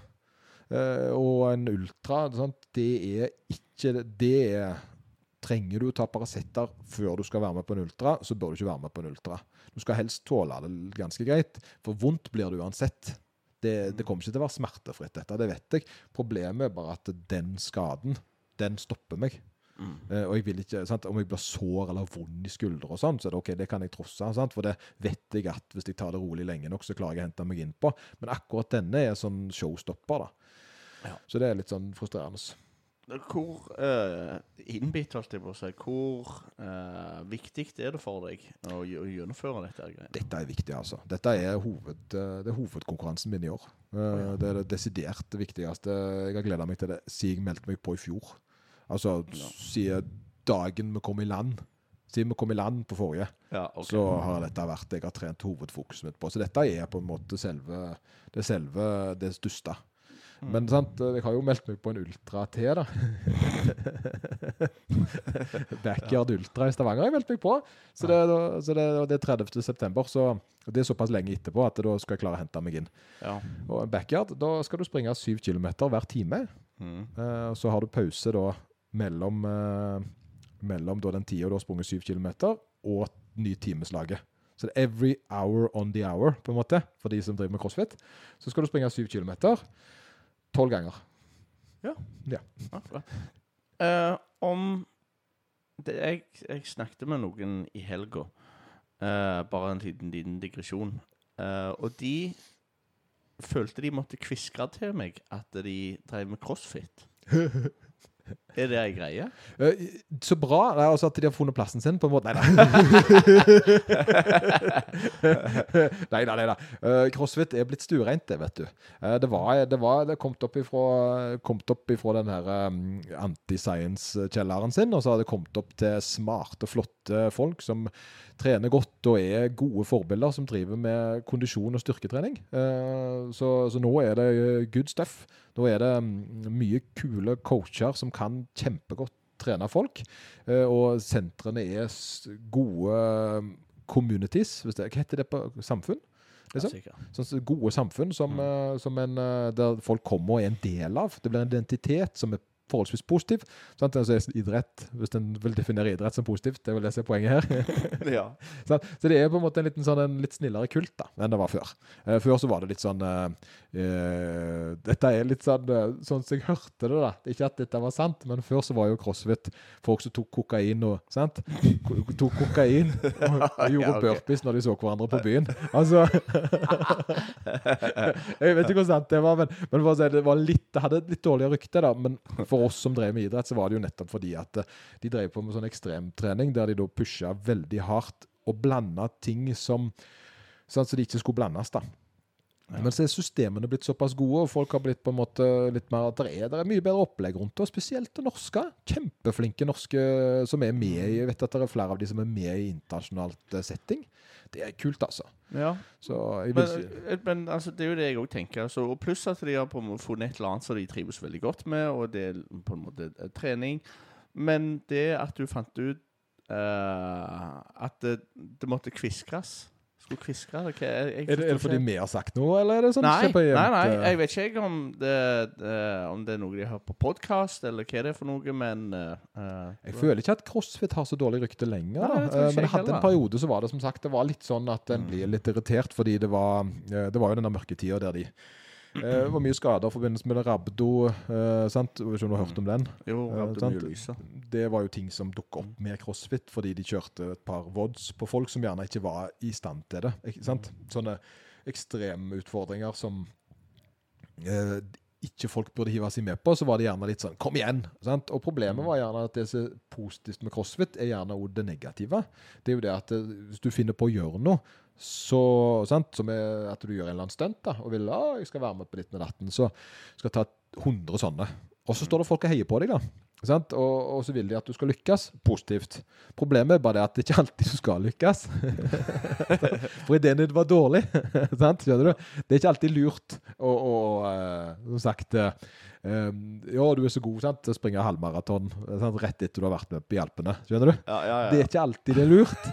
Uh, og en ultra, sant? det er ikke Det er Trenger du å ta Paracet før du skal være med på en ultra, så bør du ikke være med på en ultra. Du skal helst tåle det ganske greit, for vondt blir det uansett. Det, det kommer ikke til å være smertefritt, dette, det vet jeg. Problemet er bare at den skaden, den stopper meg. Eh, og jeg vil ikke, sant? Om jeg blir sår eller vond i skuldre, og sånn, så er det ok, det kan jeg trosse. Sant? For det vet jeg at hvis jeg tar det rolig lenge nok, så klarer jeg å hente meg inn på. Men akkurat denne er sånn showstopper. da. Ja. Så det er litt sånn frustrerende. Hvor uh, innbitt, holdt jeg på å si, hvor uh, viktig er det for deg å, å gjennomføre dette? greiene? Dette er viktig, altså. Dette er, hoved, eh, det er hovedkonkurransen min i år. Eh, ja. Det er det desidert viktigste. Jeg har gleda meg til det siden jeg meldte meg på i fjor. Altså Ja. siden dagen vi kom i land. Siden vi kom i land på forrige, Ja, okay. så har dette vært jeg har trent hovedfokuset mitt på. Så dette er på en måte selve det selve det største. Mm. Men sant, jeg har jo meldt meg på en ultra til, da. Backyard Ultra i Stavanger har jeg meldt meg på. Så det, så det, det er 30. september, så det er såpass lenge etterpå at da skal jeg klare å hente meg inn. Ja. Og backyard, da skal du springe 7 km hver time. Mm. Eh, så har du pause da mellom, eh, mellom da den tida du har sprunget 7 km, og ny timeslaget. Så det er every hour on the hour, på en måte, for de som driver med crossfit. Så skal du springe 7 km tolv ganger. Ja. ja. Uh, om det, jeg, jeg snakket med noen i helga. Uh, bare en liten, liten digresjon. Uh, og de følte de måtte kviskre til meg at de drev med crossfit. Er det ei greie? Eh, så bra det er altså at de har funnet plassen sin, på en måte. Nei da. nei da, nei da. Eh, crossfit er blitt stuereint, det, vet du. Eh, det var det var, det kom opp ifra, kommet opp ifra den her um, anti-science-kjelleren sin, og så har det kommet opp til smarte, flotte folk som trener godt og er gode forbilder, som driver med kondisjon og styrketrening. Så, så nå er det good stuff. Nå er det mm, mye kule coacher som kan kjempegodt trene folk. Eh, og sentrene er gode mm, communities. Det, hva heter det på samfunn? Liksom. Sånn gode samfunn som, mm. som en, eh, der folk kommer og er en del av. Det blir en identitet som er forholdsvis positiv. Sant? Altså, idrett, Hvis en vil definere idrett som positivt, det er vel det som er poenget her. ja. så, Så det er på en måte en, liten sånn, en litt snillere kult da, enn det var før. Uh, før så var det litt sånn uh, uh, Dette er litt sånn sånn som jeg hørte det, da. Ikke at dette var sant, men før så var jo crossfit folk som tok kokain og sant? Ko- Tok kokain og, og gjorde burpees når de så hverandre på byen. Altså Jeg vet ikke hvor sant det var, men, men det, var litt, det hadde et litt dårligere rykte. da, Men for oss som drev med idrett, så var det jo nettopp fordi at eh, de drev på med sånn ekstremtrening der de da pusha veldig hardt og blanda ting som sånn så de ikke skulle blandes. da. Men så er systemene blitt såpass gode, og folk har blitt på en måte litt mer Det er, det er mye bedre opplegg rundt det, og spesielt det norske. Kjempeflinke norske som er med i Jeg vet at det er flere av de som er med i internasjonalt eh, setting. Det er kult, altså. ja. Så Men, si eh, men altså, det er jo det jeg òg tenker. Altså, og pluss at de har på en måte funnet et eller annet som de trives veldig godt med, og det er på en måte eh, trening. Men det at du fant ut uh, at det, det måtte kviskres Skulle kviskre? Hva, jeg, jeg Er det, er det fordi vi har sagt noe, eller er det sånn Nei, nei, nei, eh, jeg vet ikke om det, det, om det er noe de har på podkast, eller hva det er for noe, men eh, eh, Jeg føler ikke at crossfit har så dårlig rykte lenger. Nei, jeg Eh, Men jeg hadde hadde en periode så var det som sagt Det var litt sånn at en Mm. blir litt irritert, fordi det var eh, Det var jo denne mørketida der de eh, Det var mye skader i forbindelse med Rabdo. eh, sant? Jeg vet ikke om du har hørt om den? Jo, Eh, mye lyse. Det var jo ting som dukket opp med crossfit, fordi de kjørte et par vods på folk som gjerne ikke var i stand til det. Ikke sant? Sånne ekstreme utfordringer som eh, ikke folk burde hive seg med på, så var det gjerne litt sånn Kom igjen! Sant? Og problemet var gjerne at det som er positivt med crossfit, er gjerne òg det negative. Det er jo det at eh, hvis du finner på å gjøre noe, så, sant? som at du gjør en eller annen stunt og vil ah, jeg skal være med på ditt med datten, så skal jeg ta 100 sånne. Og så står det folk og heier på deg, da. Og, og så vil de at du skal lykkes. Positivt. Problemet er bare det at det ikke alltid du skal lykkes. For ideen din var dårlig. Skjønner du? Det er ikke alltid lurt å, å å som sagt eh, eh, Ja, du er så god sant? til å springe halvmaraton sant? rett etter du har vært med på Hjelpene. Skjønner du? Ja, ja, ja. Det er ikke alltid det er lurt.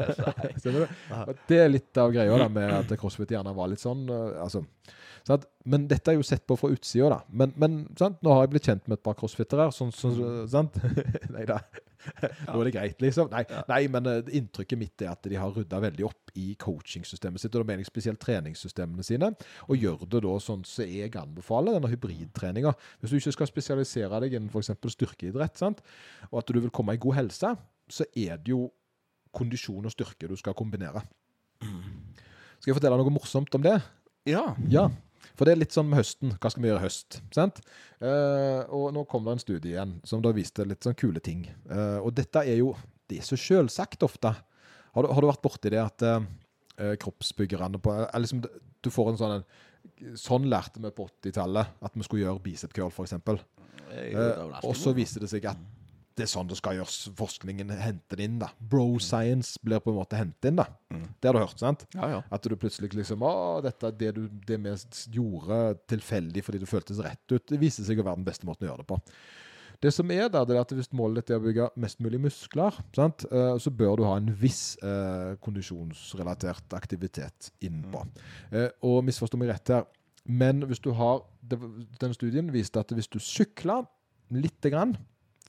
Skjønner du? Og det er litt av greia da, med at crossfit gjerne var litt sånn. eh, altså, sant? Men dette er jo sett på fra utsida, da. Men, men sant? nå har jeg blitt kjent med et par crossfittere. Sånn, sånn, sant? Nei da. Nå er det greit, liksom. Nei, nei men eh, inntrykket mitt er at de har rydda veldig opp i coachingsystemet sitt, og da mener jeg spesielt treningssystemene sine, og gjør det da sånn som jeg anbefaler, denne hybridtreninga. Hvis du ikke skal spesialisere deg innen f.eks. styrkeidrett, sant? og at du vil komme i god helse, så er det jo kondisjon og styrke du skal kombinere. Skal jeg fortelle noe morsomt om det? ja. Ja. For det er litt sånn med høsten. Hva skal vi gjøre i høst? Sant? Eh, og nå kom det en studie igjen som da viste litt sånn kule ting. Eh, og dette er jo Det er så sjølsagt ofte. Har du, har du vært borti det at eh, kroppsbyggerne på eller liksom, Du får en sånn en, Sånn lærte vi på 80-tallet at vi skulle gjøre bicep curl, f.eks. Og så viste det seg at det er sånn det skal gjøres. Forskningen henter det inn. da. Bro science blir på en måte hentet inn. da. Mm. Det har du hørt, sant? Ja, ja. At du plutselig liksom Å, dette, det, du, det vi gjorde tilfeldig fordi det føltes rett ut, det viser seg å være den beste måten å gjøre det på. Det som er da, det er at Hvis målet ditt er å bygge mest mulig muskler, sant? eh, så bør du ha en viss eh, kondisjonsrelatert aktivitet innpå. Eh, og misforstå meg rett her, men hvis du har Den studien viste at hvis du sykla lite grann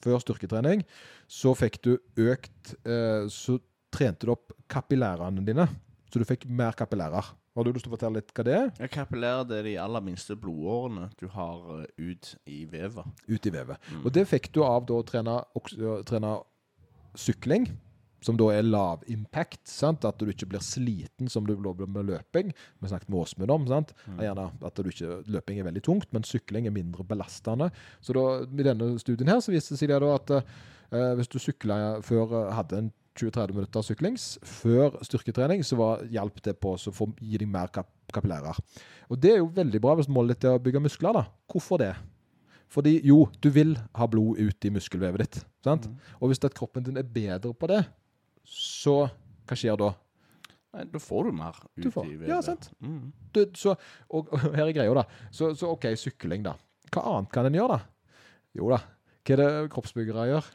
før styrketrening, så fikk du økt eh, Så trente du opp kapillærene dine. Så du fikk mer kapillærer. Har du lyst til å fortelle litt hva det er? Ja, kapillærer det er de aller minste blodårene du har eh, ut i vevet. Ut i vevet. Mm. Og det fikk du av da å trene, trene sykling, som da er lav impact. sant? At du ikke blir sliten som du blir med løping. Vi snakket med Åsmund om. sant? Mm. Gjerne at du ikke, Løping er veldig tungt, men sykling er mindre belastende. Så da, i denne studien her så viste det seg det at eh, hvis du sykla før eh, hadde en 20-30 minutter syklings før styrketrening, så var, hjalp det på å gi deg mer kap kapillærer. Og det er jo veldig bra hvis målet ditt er å bygge muskler. da. Hvorfor det? Fordi jo, du vil ha blod ut i muskelvevet ditt. sant? Mm. Og hvis kroppen din er bedre på det, så hva skjer da? Nei, da får du mer ut i vevet. ja, sant. Mm. Du, så, og, og her er greia, da. Så, så OK, sykling, da. Hva annet kan en gjøre, da? Jo da, hva er det kroppsbyggere gjør?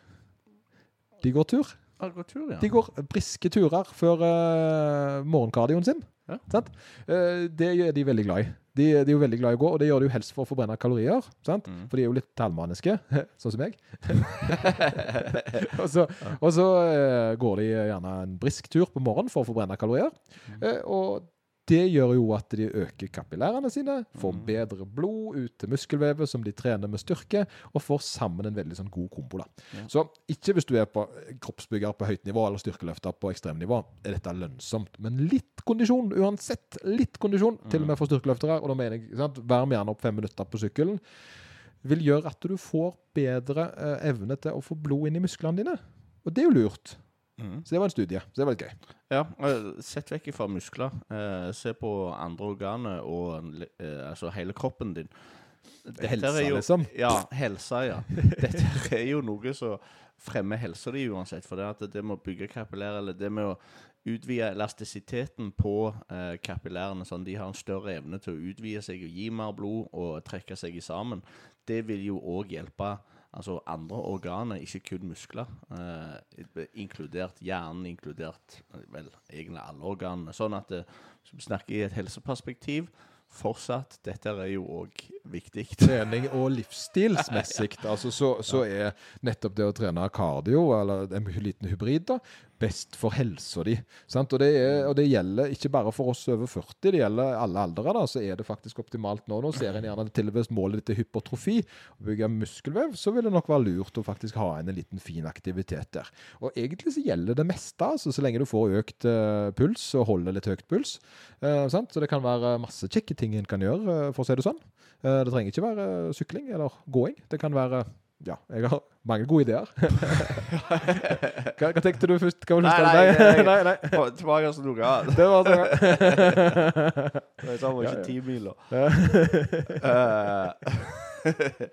De går tur. Ja, gå tur, ja. De går briske turer før uh, morgenkardioen sin. Ja. Sant? Uh, det er de veldig glad i. De, de er jo veldig glad i å gå, og det gjør de jo helst for å forbrenne kalorier. Sant? Mm. For de er jo litt tallmenneske, sånn som meg. og så, og så uh, går de gjerne en brisk tur på morgenen for å forbrenne kalorier. Eh, og det gjør jo at de øker kapillærene sine, får Mm. bedre blod ut til muskelvevet som de trener med styrke, og får sammen en veldig sånn god kombo. da. Ja. Så ikke hvis du er på kroppsbygger på høyt nivå eller styrkeløfter på ekstremnivå, er dette lønnsomt. Men litt kondisjon, uansett litt kondisjon, til og med for styrkeløftere, og da mener jeg, sant, vær med gjerne opp fem minutter på sykkelen, vil gjøre at du får bedre eh, evne til å få blod inn i musklene dine. Og det er jo lurt. Mm. Så det var en studie. Så det var litt gøy. Ja, eh, sett vekk fra muskler. Eh, se på andre organer og eh, altså hele kroppen din. Dette Helsa, jo, liksom. Ja, helsa, ja. Dette er jo noe som fremmer helsa di uansett. For det, at det med å bygge kapillær, eller det med å utvide elastisiteten på eh, kapillærene, sånn de har en større evne til å utvide seg og gi mer blod og trekke seg sammen, det vil jo òg hjelpe altså andre organer, ikke kun muskler. Eh, inkludert hjernen, inkludert eh, vel, egentlig alle organene. Sånn at det, hvis vi snakker i et helseperspektiv, fortsatt, dette er jo òg viktig. trening og livsstilsmessig, altså, så, så er nettopp det å trene kardio, eller en liten hybrid, da, best for helsa di. Sant? Og, det er, og det gjelder ikke bare for oss over 40, det gjelder alle aldre. da, Så er det faktisk optimalt nå. Nå ser en gjerne til og med målet ditt er hypertrofi, å bygge muskelvev, så vil det nok være lurt å faktisk ha en liten fin aktivitet der. Og egentlig så gjelder det meste, altså så lenge du får økt uh, puls og holder litt høyt puls. Uh, sant? Så det kan være masse kjekke ting en kan gjøre, uh, for å si det sånn. Det trenger ikke være sykling eller gåing. Det kan være ja, jeg har mange gode ideer. hva, hva tenkte du først? Hva Nei, nei, nei, nei. På- Tilbake til noe annet. Det var det. Nei, så var ikke ti miler. Ja.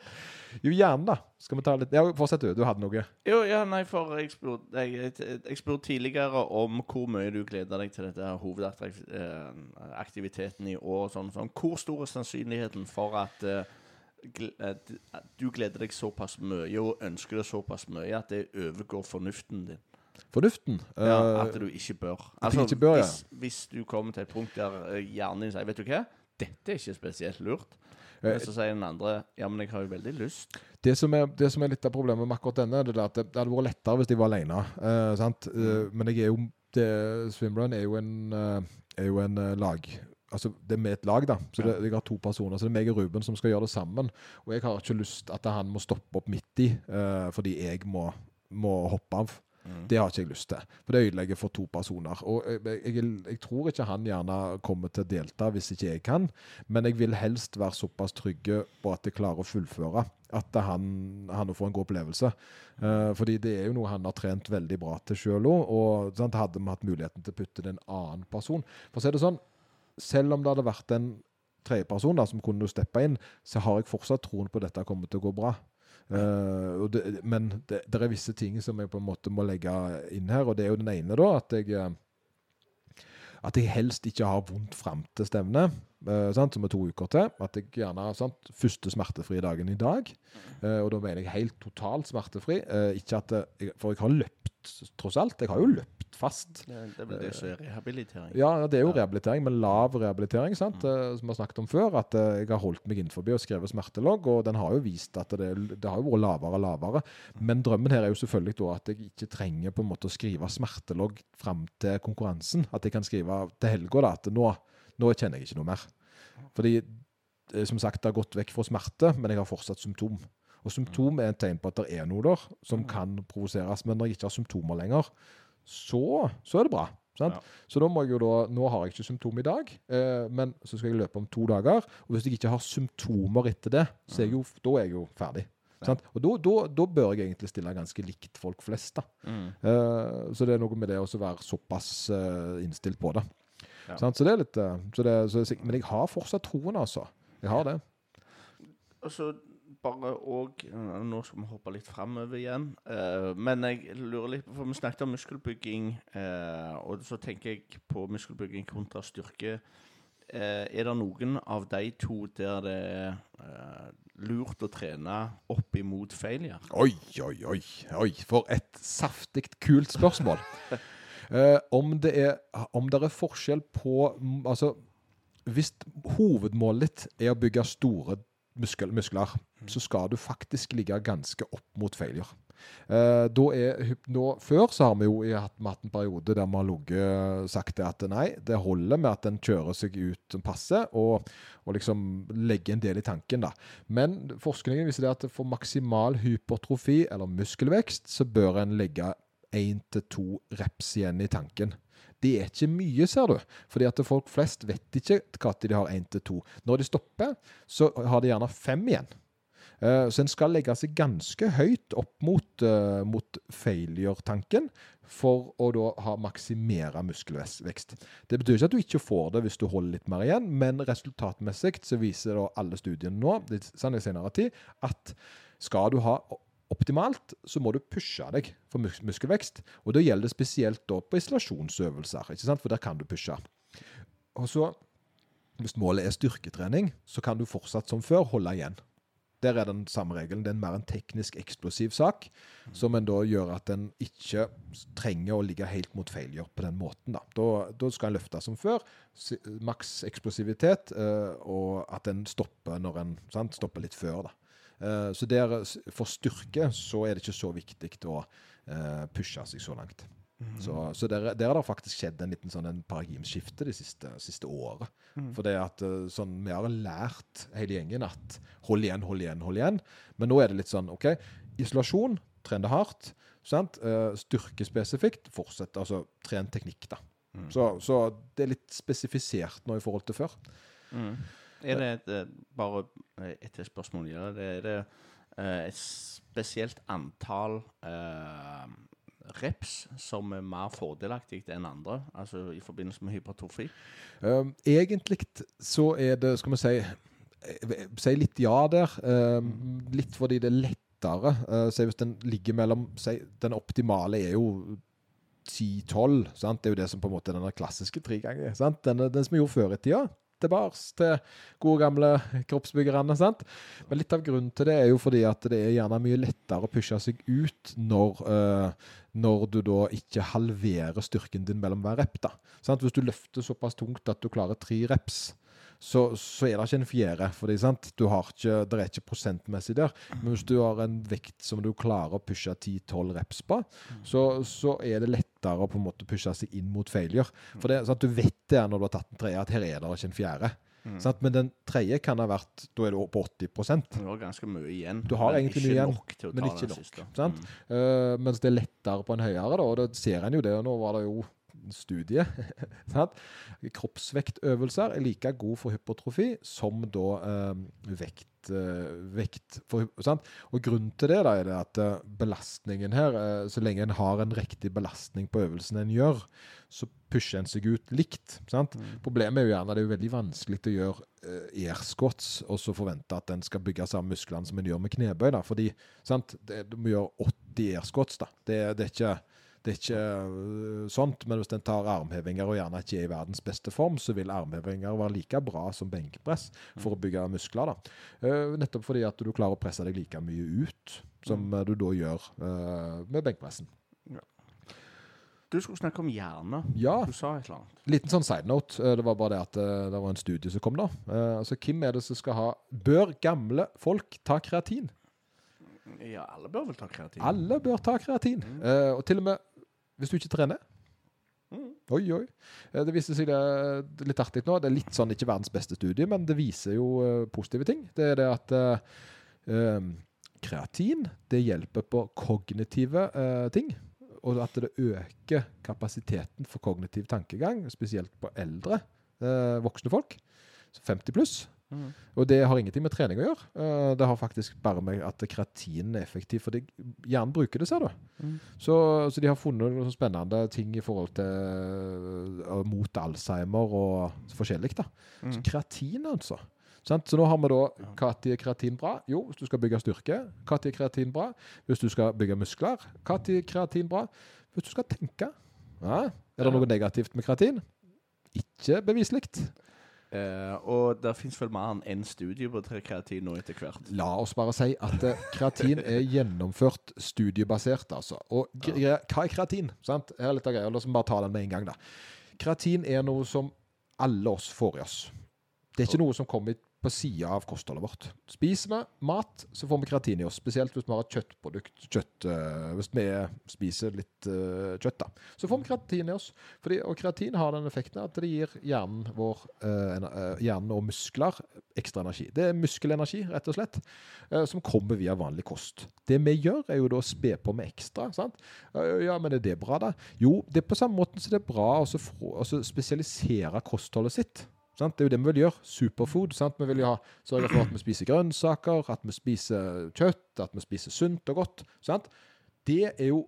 Jo, gjerne, da. Skal vi ta litt Ja, Fortsett, du. Du hadde noe. Jo, ja, nei, for jeg spurte, jeg, jeg spurte tidligere om hvor mye du gleder deg til dette hovedaktiviteten i år. Sånn, sånn. Hvor stor er sannsynligheten for at, uh, du gleder deg såpass mye og ønsker det såpass mye at det overgår fornuften din? Fornuften. Ja, Eh, at du ikke bør. Altså, ikke bør, ja. hvis, hvis du kommer til et punkt der eh, hjernen din sier Vet du hva, dette er ikke spesielt lurt. Eh, Men så sier den andre Ja, men jeg har jo veldig lyst. Det som, er, det som er litt av problemet med akkurat denne, det er at det, det hadde vært lettere hvis de var alene. Uh, sant? Eh, men jeg er jo det, Swimrun er jo en, eh, er jo en eh, lag Altså, det er med et lag, da. Så det, jeg har to personer. Så det er meg og Ruben som skal gjøre det sammen. Og jeg har ikke lyst at han må stoppe opp midt i uh, fordi jeg må, må hoppe av. Det har ikke jeg lyst til. For det ødelegger for to personer. Og jeg, jeg, jeg, jeg tror ikke han gjerne kommer til å delta hvis ikke jeg kan, men jeg vil helst være såpass trygge på at jeg klarer å fullføre. At han, han får en god opplevelse. Uh, fordi det er jo noe han har trent veldig bra til sjøl òg. Og sant, hadde vi hatt muligheten til å putte det en annen person For å si det sånn, selv om det hadde vært en tredjeperson som kunne steppe inn, så har jeg fortsatt troen på at dette kommer til å gå bra. Uh, og det, men det, det er visse ting som jeg på en måte må legge inn her, og det er jo den ene, da, at jeg eh, at jeg helst ikke har vondt fram til stevnet, eh, sant, som er to uker til. At jeg gjerne har sant, første smertefrie dagen i dag. Eh, og da mener jeg helt totalt smertefri. Eh, ikke at jeg, For jeg har løpt, tross alt. Jeg har jo løpt fast. Det, det er vel det som er rehabilitering. Ja, det er jo rehabilitering, men lav rehabilitering, sant? Mm. som vi har snakket om før. At eh, jeg har holdt meg innenfor og skrevet smertelogg, og den har jo vist at det, det har jo vært lavere og lavere. Men drømmen her er jo selvfølgelig da at jeg ikke trenger på en måte å skrive smertelogg fram til konkurransen. At jeg kan skrive til helga da, at nå, nå kjenner jeg ikke noe mer. Fordi, eh, som sagt, det har gått vekk fra smerte, men jeg har fortsatt symptom. Og symptom er et tegn på at det er noe der som kan provoseres. Men når jeg ikke har symptomer lenger, så, så er det bra. Sant? Ja. Så da må jeg jo da, nå har jeg ikke symptom i dag, eh, men så skal jeg løpe om to dager. Og hvis jeg ikke har symptomer etter det, så er jeg jo, da er jeg jo ferdig. Ja. Og da, da, da bør jeg egentlig stille ganske likt folk flest. da. Mm. Eh, så det er noe med det å være såpass eh, innstilt på det. Ja. Så det er litt eh, så det, så, Men jeg har fortsatt troen, altså. Jeg har det. Og så bare òg Nå skal vi hoppe litt framover igjen. eh, men jeg lurer litt For vi snakket om muskelbygging, eh, og så tenker jeg på muskelbygging kontra styrke. Eh, er det noen av de to der det er eh, lurt å trene opp imot failure? Oi, oi, oi. oi For et saftig kult spørsmål. Eh, om, det er, om det er forskjell på Altså, hvis hovedmålet ditt er å bygge store muskel, muskler, så skal du faktisk ligge ganske opp mot failure. Uh, er, nå, før så har vi jo hatt, hatt en periode der vi har ligget sagt det at nei, det holder med at en kjører seg ut passe, og, og liksom legger en del i tanken. da. Men forskningen viser det at for maksimal hypertrofi eller muskelvekst, så bør en legge én til to reps igjen i tanken. Det er ikke mye, ser du. Fordi at folk flest vet ikke når de har én til to. Når de stopper, så har de gjerne fem igjen. Eh, Så en skal legge seg ganske høyt opp mot, eh, mot failure-tanken for å da ha maksimere muskelvekst. Det betyr ikke at du ikke får det hvis du holder litt mer igjen, men resultatmessig så viser da alle studiene nå sant, i senere tid, at skal du ha optimalt, så må du pushe deg for mus muskelvekst. Og da gjelder det spesielt da på isolasjonsøvelser, ikke sant? for der kan du pushe. Og så, hvis målet er styrketrening, så kan du fortsatt som før holde igjen. Der er den samme regelen. Det er mer en teknisk eksplosiv sak, som en da gjør at en ikke trenger å ligge helt mot failure på den måten. Da, da, da skal en løfte som før. Maks eksplosivitet, eh, og at en stopper når en sant, stopper litt før. da. Eh, så der, for styrke så er det ikke så viktig å eh, pushe seg så langt. Så, så der, der har det faktisk skjedd en liten sånn en paradigmeskifte de siste, siste året. For det at eh, sånn, Vi har lært hele gjengen at hold igjen, hold igjen, hold igjen. Men nå er det litt sånn OK, isolasjon, tren det hardt. Sant? Styrke spesifikt, fortsett. Altså tren teknikk, da. Så, så det er litt spesifisert nå i forhold til før. Mm. Er det et, eh, bare eh, et spørsmål ja. Er det, er det eh, et spesielt antall eh, reps som er mer fordelaktig enn andre? Altså i forbindelse med hypertrofi? Um, egentlig så er det, skal vi si Si litt ja der. Um, litt fordi det er lettere. Uh, si hvis den ligger mellom si, Den optimale er jo 10-12. Det er jo det som på en måte er den klassiske tregangen. sant? Den, den som vi gjorde før i tida. Tilbake til gode gamle kroppsbyggerne. sant? Men litt av grunnen til det er jo fordi at det er gjerne mye lettere å pushe seg ut når, uh, når du da ikke halverer styrken din mellom hver rep. da. Sant? Hvis du løfter såpass tungt at du klarer tre reps, så, så er det ikke en fjerde. fordi sant? Du har ikke, Det er ikke prosentmessig der. Men hvis du har en vekt som du klarer å pushe 10-12 reps på, så, så er det lettere å på en måte pushe seg inn mot failure. For det, sant? Du vet det når du har tatt en tredje, at her er det ikke en fjerde. Sant? Men den tredje kan ha vært Da er du på 80 Det var ganske mye igjen. Du har egentlig mye igjen, men ikke nok? Mm. Uh, mens det er lettere på en høyere, da, og da ser en jo det. og Nå var det jo studie. Kroppsvektøvelser er like god for hypotrofi som da eh, vekt, eh, vekt for? Og grunnen til det da er det at eh, belastningen her, eh, så lenge en har en riktig belastning på øvelsen en gjør, så pusher en seg ut likt. sant? Problemet er jo gjerne at det er veldig vanskelig å gjøre eh, air squats og så forvente at en skal bygge samme musklene som en gjør med knebøy. da, fordi sant, det, Du må gjøre 80 air squats. da. Det, det er ikke det er ikke øh, sånt, men hvis en tar armhevinger og gjerne ikke er i verdens beste form, så vil armhevinger være like bra som benkpress for å bygge muskler. da. Eh, nettopp fordi at du klarer å presse deg like mye ut som eh, du da gjør eh, med benkpressen. Du skulle snakke om hjerne. Ja, Du sa et eller annet. liten sånn side note. eh, Det var bare det at eh, det var en studie som kom da. Eh, altså, Hvem er det som skal ha Bør gamle folk ta kreatin? Ja, alle bør vel ta kreatin. Alle bør ta kreatin. Eh, og til og med hvis du ikke trener. Mm. Oi, oi. Eh, Det viser seg det, litt artig nå. Det er litt sånn, ikke verdens beste studie, men det viser jo eh, positive ting. Det er det at eh, eh, kreatin det hjelper på kognitive eh, ting. Og at det øker kapasiteten for kognitiv tankegang, spesielt på eldre eh, voksne folk. Så 50 pluss. Mm. Og det har ingenting med trening å gjøre. Eh, det har faktisk bare med at kreatin er effektiv, for hjernen bruker det, ser du. Mm. Så, så de har funnet noen spennende ting i forhold til uh, mot Alzheimer og forskjellig. da. Mm. Så kreatin, altså. Sant? Så nå har vi da Når er kreatin bra? Jo, hvis du skal bygge styrke. Når er kreatin bra? Hvis du skal bygge muskler. Når er kreatin bra? Hvis du skal tenke. Ja. Er det noe negativt med kreatin? Ikke beviselig. Eh, og det fins vel mer enn én studie på kreatin nå etter hvert. La oss bare si at eh, kreatin er gjennomført studiebasert, altså. Og ja. hva er kreatin? Sant? Her er litt av greia. La oss bare ta den med en gang, da. Kreatin er noe som alle oss får i oss. Det er ikke noe som kommer på sida av kostholdet vårt. Spiser vi mat, så får vi kreatin i oss. Spesielt hvis vi har et kjøttprodukt. Kjøtt, eh, hvis vi spiser litt eh, kjøtt, da. Så får vi kreatin i oss. Fordi, og kreatin har den effekten at det gir hjernen vår, eh, hjernen og muskler ekstra energi. Det er muskelenergi, rett og slett, som kommer via vanlig kost. Det vi gjør, er jo da å spe på med ekstra. sant? Ja, men er det bra, da? Jo, det er på samme måte som det er bra å spesialisere kostholdet sitt. Sant? Det er jo det vi vil gjøre. Superfood. Sant? Vi vil jo ha, sørge for at vi spiser grønnsaker, at vi spiser kjøtt, at vi spiser sunt og godt. Sant? Det er jo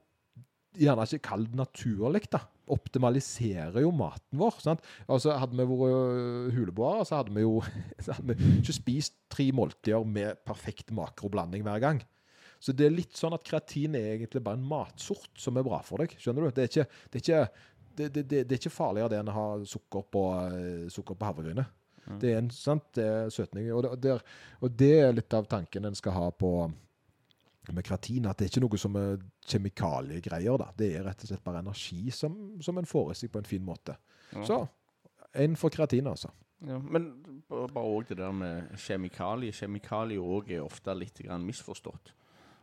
gjerne ikke kalt naturlig, da. Optimaliserer jo maten vår. Sant? Altså, hadde vi vært øh, huleboere, så hadde vi jo hadde vi ikke spist tre måltider med perfekt makroblanding hver gang. Så det er litt sånn at kreatin er egentlig bare en matsort som er bra for deg. Skjønner du? Det er ikke, det er ikke, det, det, det, det er ikke farligere det enn å ha sukker på, eh, sukker på havregrynet. Det er en sant, søtning. Og det, og det er- litt av tanken en skal ha på med kreatin. At det er ikke noe som er kjemikaliegreier. da. Det er rett og slett bare energi som, som en får i seg på en fin måte. Ja. Så en for kreatin, altså. Ja, men bare òg det der med kjemikalier. Kjemikalier òg er ofte litt misforstått.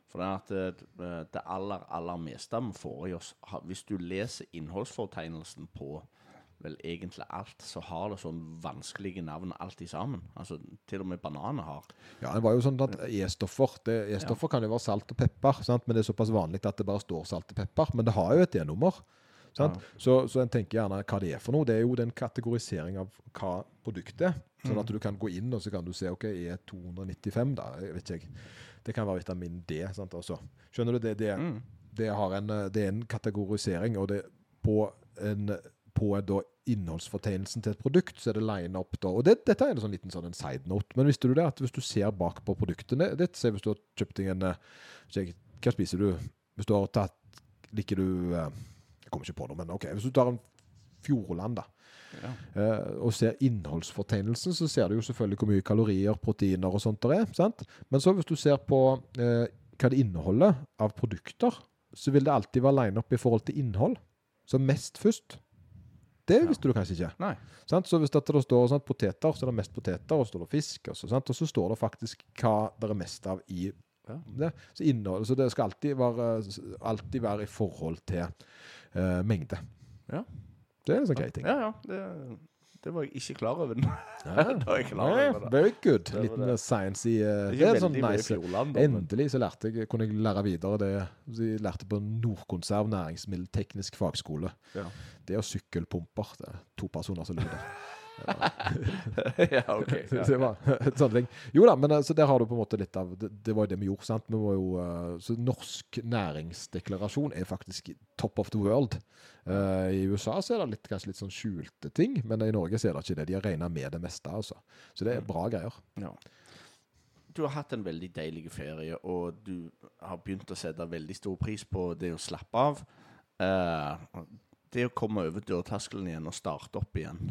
For det at det, det aller, aller meste vi får i oss Hvis du leser innholdsfortegnelsen på vel egentlig alt, så har det sånn vanskelige navn alt i sammen. Altså til og med bananer har. Ja, det var jo sånn at E-stoffer E-stoffer kan jo være salt og pepper, sant? men det er såpass vanlig at det bare står salt og pepper. Men det har jo et E-nummer. Ja. Så, så en tenker gjerne hva det er for noe. Det er jo den kategorisering av hva produktet er. Sånn at du kan gå inn og så kan du se ok, E295, da. Jeg vet ikke jeg. Det kan være vitamin D. sant, også. Skjønner du? Det, det, Mm. det, har en, eh, det er en kategorisering, og det på en på da innholdsfortegnelsen til et produkt, så er det line up da. Og det, dette er en sånn liten sånn en side note. Men visste du det at hvis du ser bak på produktene ditt, se hvis du har kjøpt deg en eh, jeg, Hva spiser du? Hvis du har tatt Liker du eh, Jeg kommer ikke på noe, men OK. Hvis du tar en Fjordland, da. Ja. eh, og ser innholdsfortegnelsen, så ser du jo selvfølgelig hvor mye kalorier, proteiner og sånt det er. sant? Men så hvis du ser på eh, hva det inneholder av produkter, så vil det alltid være line opp i forhold til innhold. Så mest først. Det Ja. visste du kanskje ikke. Nei. Sant? Så hvis det står sant, poteter, så er det mest poteter, og så står det fisk, og så, sant? og så står det faktisk hva det er mest av i Ja. det. Så, innhold, så det skal alltid være, alltid være i forhold til uh, mengde. Ja. Det er en sånn grei ting. Ja, ja. Det, det var jeg ikke klar over. Da er jeg klar over det. very good. Det var Liten det. science i eh, Det er sånn nice. Endelig så lærte jeg, kunne jeg lære videre det jeg lærte på Nordkonserv næringsmiddelteknisk fagskole. Ja. Det og sykkelpumper. Det er to personer som lurer. Ja, ok. Ja. det var ting. Jo da, men altså, der har du på en måte litt av Det, det var jo det vi gjorde, sant. Vi var jo, eh, så norsk næringsdeklarasjon er faktisk top of the world. Uh, I USA så er det litt, kanskje litt sånn skjulte ting, men i Norge så er det ikke det. De har regna med det meste, altså. Så det er bra greier. Ja. Du har hatt en veldig deilig ferie, og du har begynt å sette veldig stor pris på det å slappe av. Uh, det å komme over dørterskelen igjen og starte opp igjen.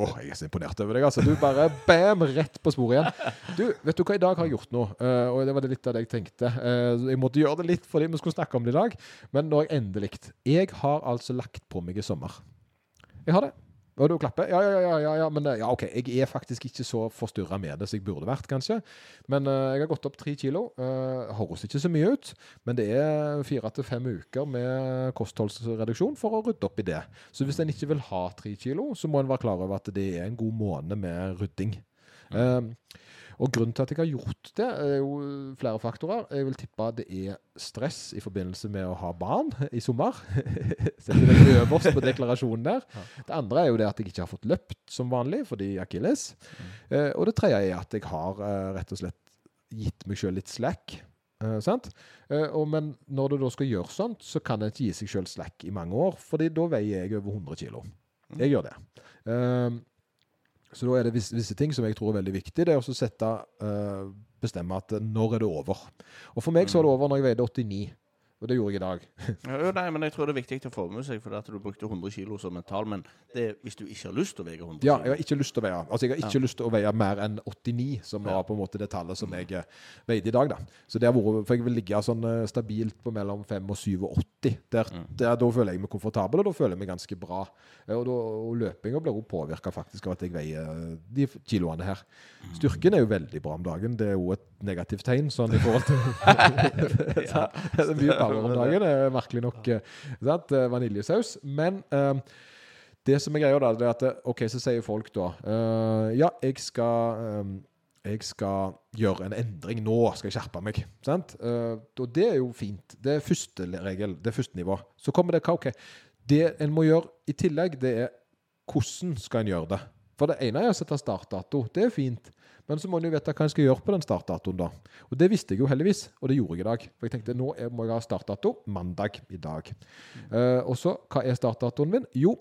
Åh, jeg er så imponert over deg. altså. Du bare bam, rett på sporet igjen. Du, vet du hva, i dag har jeg gjort noe, uh, og det var det litt av det jeg tenkte. Uh, jeg måtte gjøre det litt fordi vi skulle snakke om det i dag, men nå har jeg endelig Jeg har altså lagt på meg i sommer. Jeg har det. Og du klapper? Ja, ja, ja, ja, ja, men eh, ja, OK. Jeg er faktisk ikke så forstyrra med det som jeg burde vært, kanskje. Men uh, jeg har gått opp tre kilo. Uh, høres ikke så mye ut, men det er fire til fem uker med kostholdsreduksjon for å rydde opp i det. Så hvis en ikke vil ha tre kilo, så må en være klar over at det er en god måned med rydding. Um, og grunnen til at jeg har gjort det, er jo flere faktorer. Jeg vil tippe at det er stress i forbindelse med å ha barn i sommer. Setter det øverst på deklarasjonen der. Det andre er jo det at jeg ikke har fått løpt som vanlig fordi akilles. Eh, og det tredje er at jeg har eh, rett og slett gitt meg sjøl litt slack. Eh, sant? Eh, og, men når du da skal gjøre sånt, så kan en ikke gi seg sjøl slack i mange år, fordi da veier jeg over 100 kilo. Jeg gjør det. Eh, så da er det visse, visse ting som jeg tror er veldig viktig. Det er å sette, uh, bestemme at når er det over. Og for meg så var det over når jeg veide 89. Og det gjorde jeg i dag. ja, nei, men jeg tror det er viktig å få med seg, for at du brukte 100 kg som mental. Men det hvis du ikke har lyst til å veie 100 Ja, jeg har ikke lyst til å veie Altså jeg har ikke lyst til å veie mer enn 89, som Ja. var på en måte det tallet som jeg eh, veide i dag. da Så det har vært For jeg vil ligge sånn eh, stabilt på mellom 5 og 87. Der, der, da føler jeg meg komfortabel, og da føler jeg meg ganske bra. Eh, Og, da, og løpinga blir også påvirka faktisk av at jeg veier de kiloene her. Styrken er jo veldig bra om dagen. Det er jo et negativt tegn sånn i forhold til ja, Det er mye power om dagen. Det er merkelig nok eh, sant? Eh, vaniljesaus. Men um, det som er greia, da, det er at eh, OK, så sier folk da uh, Ja, jeg skal um, jeg skal gjøre en endring nå, skal jeg skjerpe meg. Sant? Uh, og det er jo fint. Det er første regel, det er første nivå. Så kommer det hva, OK. Det en må gjøre i tillegg, det er hvordan skal en gjøre det. For det ene er å sette startdato. Det er fint. Men så må en jo vite hva en skal gjøre på den startdatoen, da. Og det visste jeg jo heldigvis, og det gjorde jeg i dag. For jeg tenkte nå må jeg ha startdato mandag i dag. Uh, og så, hva er startdatoen min? Jo,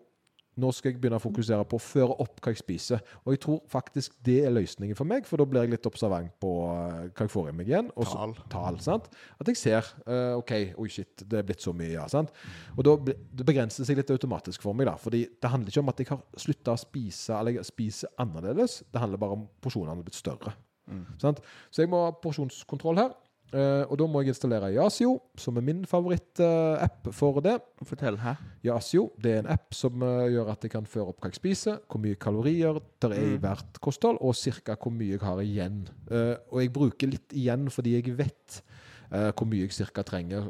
nå skal jeg begynne å fokusere på å føre opp hva jeg spiser. Og jeg tror faktisk det er løsningen for meg, for da blir jeg litt observant på eh, hva jeg får i meg igjen. Og så- tal. Sant? At jeg ser uh, OK, oi shit, det er blitt så mye, ja. sant? Og da det begrenser seg litt automatisk for meg, da. Fordi det handler ikke om at jeg har slutta å spise, eller jeg spiser annerledes. Det handler bare om porsjonene har blitt større. Sant? Så jeg må ha porsjonskontroll her. Eh, og da må jeg installere Yasio, som er min favorittapp uh, for det. Fortell, hæ? Yasio det er en app som uh, gjør at jeg kan føre opp hva jeg spiser, hvor mye kalorier det er i hvert kosthold, og ca. hvor mye jeg har igjen. Eh, og jeg bruker litt igjen fordi jeg vet hvor mye jeg ca. trenger.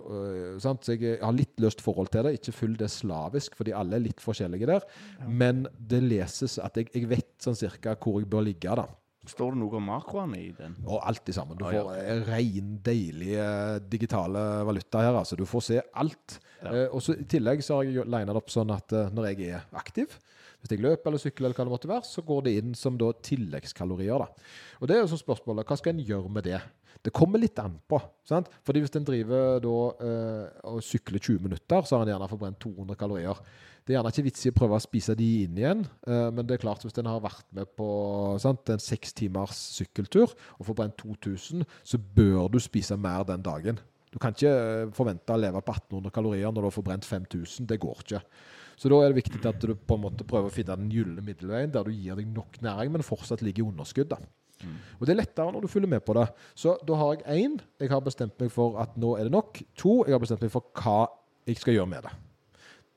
sant? Så jeg har litt løst forhold til det. Ikke full det slavisk, fordi alle er litt forskjellige der. Men det leses at jeg, jeg vet sånn cirka hvor jeg bør ligge. da. Står det noe om makroene i den? Og alt det sammen. Du Ah, ja. får ren, deilig eh, digitale valuta her. altså. Du får se alt. Ja. Eh, og så I tillegg så har jeg lina det opp sånn at eh, når jeg er aktiv, hvis jeg løper eller sykler, eller hva det måtte være, så går det inn som da tilleggskalorier. da. Og det er jo sånn spørsmålet, Hva skal en gjøre med det? Det kommer litt an på. sant? Fordi Hvis en driver da eh, og sykler 20 minutter, så har en gjerne forbrent 200 kalorier. Det er gjerne ikke vits i å prøve å spise de inn igjen, eh, men det er klart hvis en har vært med på sant, en seks timers sykkeltur og forbrent 2000, så bør du spise mer den dagen. Du kan ikke eh, forvente å leve på 1800 kalorier når du har forbrent 5000. Det går ikke. Så da er det viktig at du på en måte prøver å finne den gylne middelveien der du gir deg nok næring, men fortsatt ligger i underskudd. da. Og Det er lettere når du følger med på det. Så da har jeg én. Jeg har bestemt meg for at nå er det nok. To. Jeg har bestemt meg for hva jeg skal gjøre med det.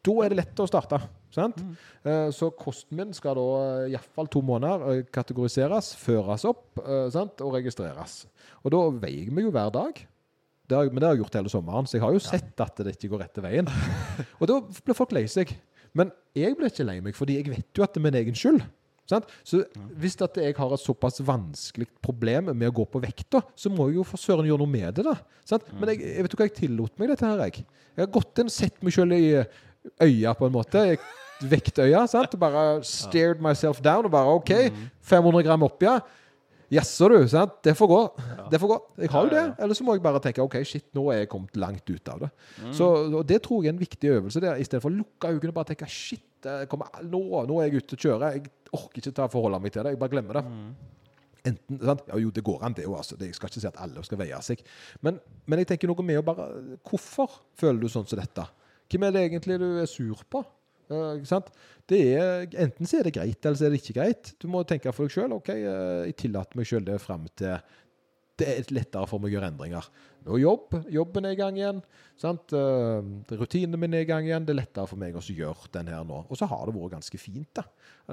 Da er det lett å starte. Sant? Eh, Så kosten min skal da iallfall to måneder eh, kategoriseres, føres opp eh, sant? og registreres. Og da veier jeg meg jo hver dag. Det har, men det har jeg gjort hele sommeren, så jeg har jo sett at det ikke går rette veien. Og da blir folk lei seg. Men jeg blir ikke lei meg, fordi jeg vet jo at det er min egen skyld. Sant? Så hvis at jeg har et såpass vanskelig problem med å gå på vekta, så må jeg jo for søren gjøre noe med det. da. Sant? Men jeg, jeg vet jo hva jeg tillot meg dette her, jeg. Jeg har gått inn, sett meg sjøl i øya på en måte. Vektøya. sant? Og bare stared myself down og bare OK, 500 gram opp, ja. Jaså, du. sant? Det får gå. Det får gå. Jeg har jo det. Eller så må jeg bare tenke OK, shit, nå er jeg kommet langt ut av det. Mm. Så og Det tror jeg er en viktig øvelse. der, Istedenfor å lukke øynene og bare tenke shit, kommer, nå, nå er jeg ute og kjører. Jeg orker ikke ta forholde meg til det. Jeg bare glemmer det. Mm. Enten, sant? Ja, jo, det går an, det òg. Altså. Jeg skal ikke si at alle skal veie seg. Men, men jeg tenker noe med å bare Hvorfor føler du sånn som dette? Hvem er det egentlig du er sur på? Ikke sant? Det er, enten så er det greit, eller så er det ikke greit. Du må tenke for deg sjøl. OK, eh, jeg tillater meg sjøl det fram til det er lettere for meg å gjøre endringer. Nå jobb, Jobben er i gang igjen. sant? Eh, rutinene mine er i gang igjen. Det er lettere for meg å gjøre den her nå. Og så har det vært ganske fint. da.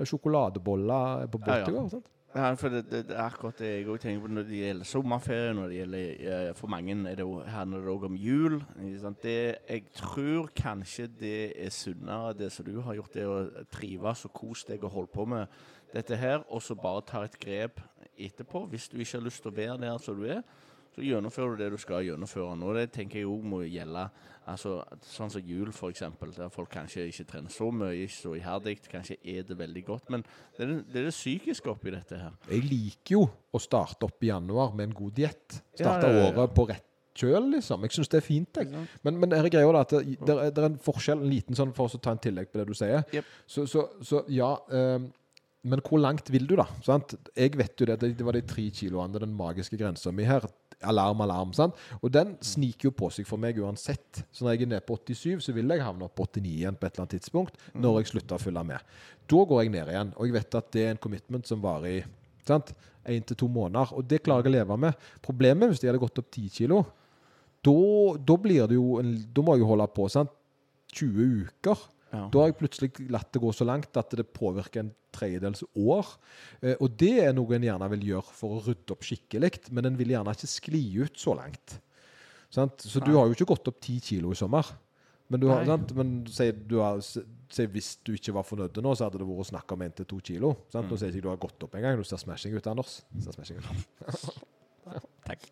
Sjokoladeboller på båt i går. sant? Ja, for det, det, det er akkurat det jeg òg tenker på når det gjelder sommerferie. Når det gjelder, for mange er det handler det òg om jul. Det, jeg tror kanskje det er sunnere, det som du har gjort, det å trives og kose deg og holde på med dette her, og så bare ta et grep etterpå. Hvis du ikke har lyst til å være der som du er, så gjennomfører du det du skal gjennomføre. Nå det tenker jeg òg må gjelde altså, sånn som jul, for eksempel, der folk kanskje ikke trener så mye, ikke så iherdig, kanskje er det veldig godt. Men det er det, det, er det psykiske oppi dette her. Jeg liker jo å starte opp i januar med en god diett. Starte Ja, ja, året på rett kjøl, liksom. Jeg syns det er fint. Jeg. Men, men her er greia at det, det, er, det en forskjell, en liten sånn for å ta en tillegg på det du sier. Yep. Så, så, så ja um, Men hvor langt vil du, da? Sant? Jeg vet jo det, det var de tre kiloene, den magiske grensa mi her. Alarm, alarm. sant? Og den sniker jo på seg for meg uansett. Så når jeg er nede på 87, så vil jeg havne opp på 89 igjen på et eller annet tidspunkt, når jeg slutter å følge med. Da går jeg ned igjen, og jeg vet at det er en commitment som varer i sant? én til to måneder. Og det klarer jeg å leve med. Problemet hvis jeg hadde gått opp 10 kilo, da, da blir det jo en, Da må jeg jo holde på sant? 20 uker. Ja. Da har jeg plutselig latt det gå så langt at det påvirker en tredjedels år. Eh, og det er noe en gjerne vil gjøre for å rydde opp skikkelig, men en vil gjerne ikke skli ut så langt. Sant? Så du har jo ikke gått opp ti kilo i sommer. Men, du har, sant? men sier du har, si, hvis du ikke var fornøyd nå, så hadde det vært snakk om 1-2 kilo. Sant? Mm. Nå sier jeg ikke du har gått opp engang. Du ser smashing ut, Anders. Ser smashing ut. Takk.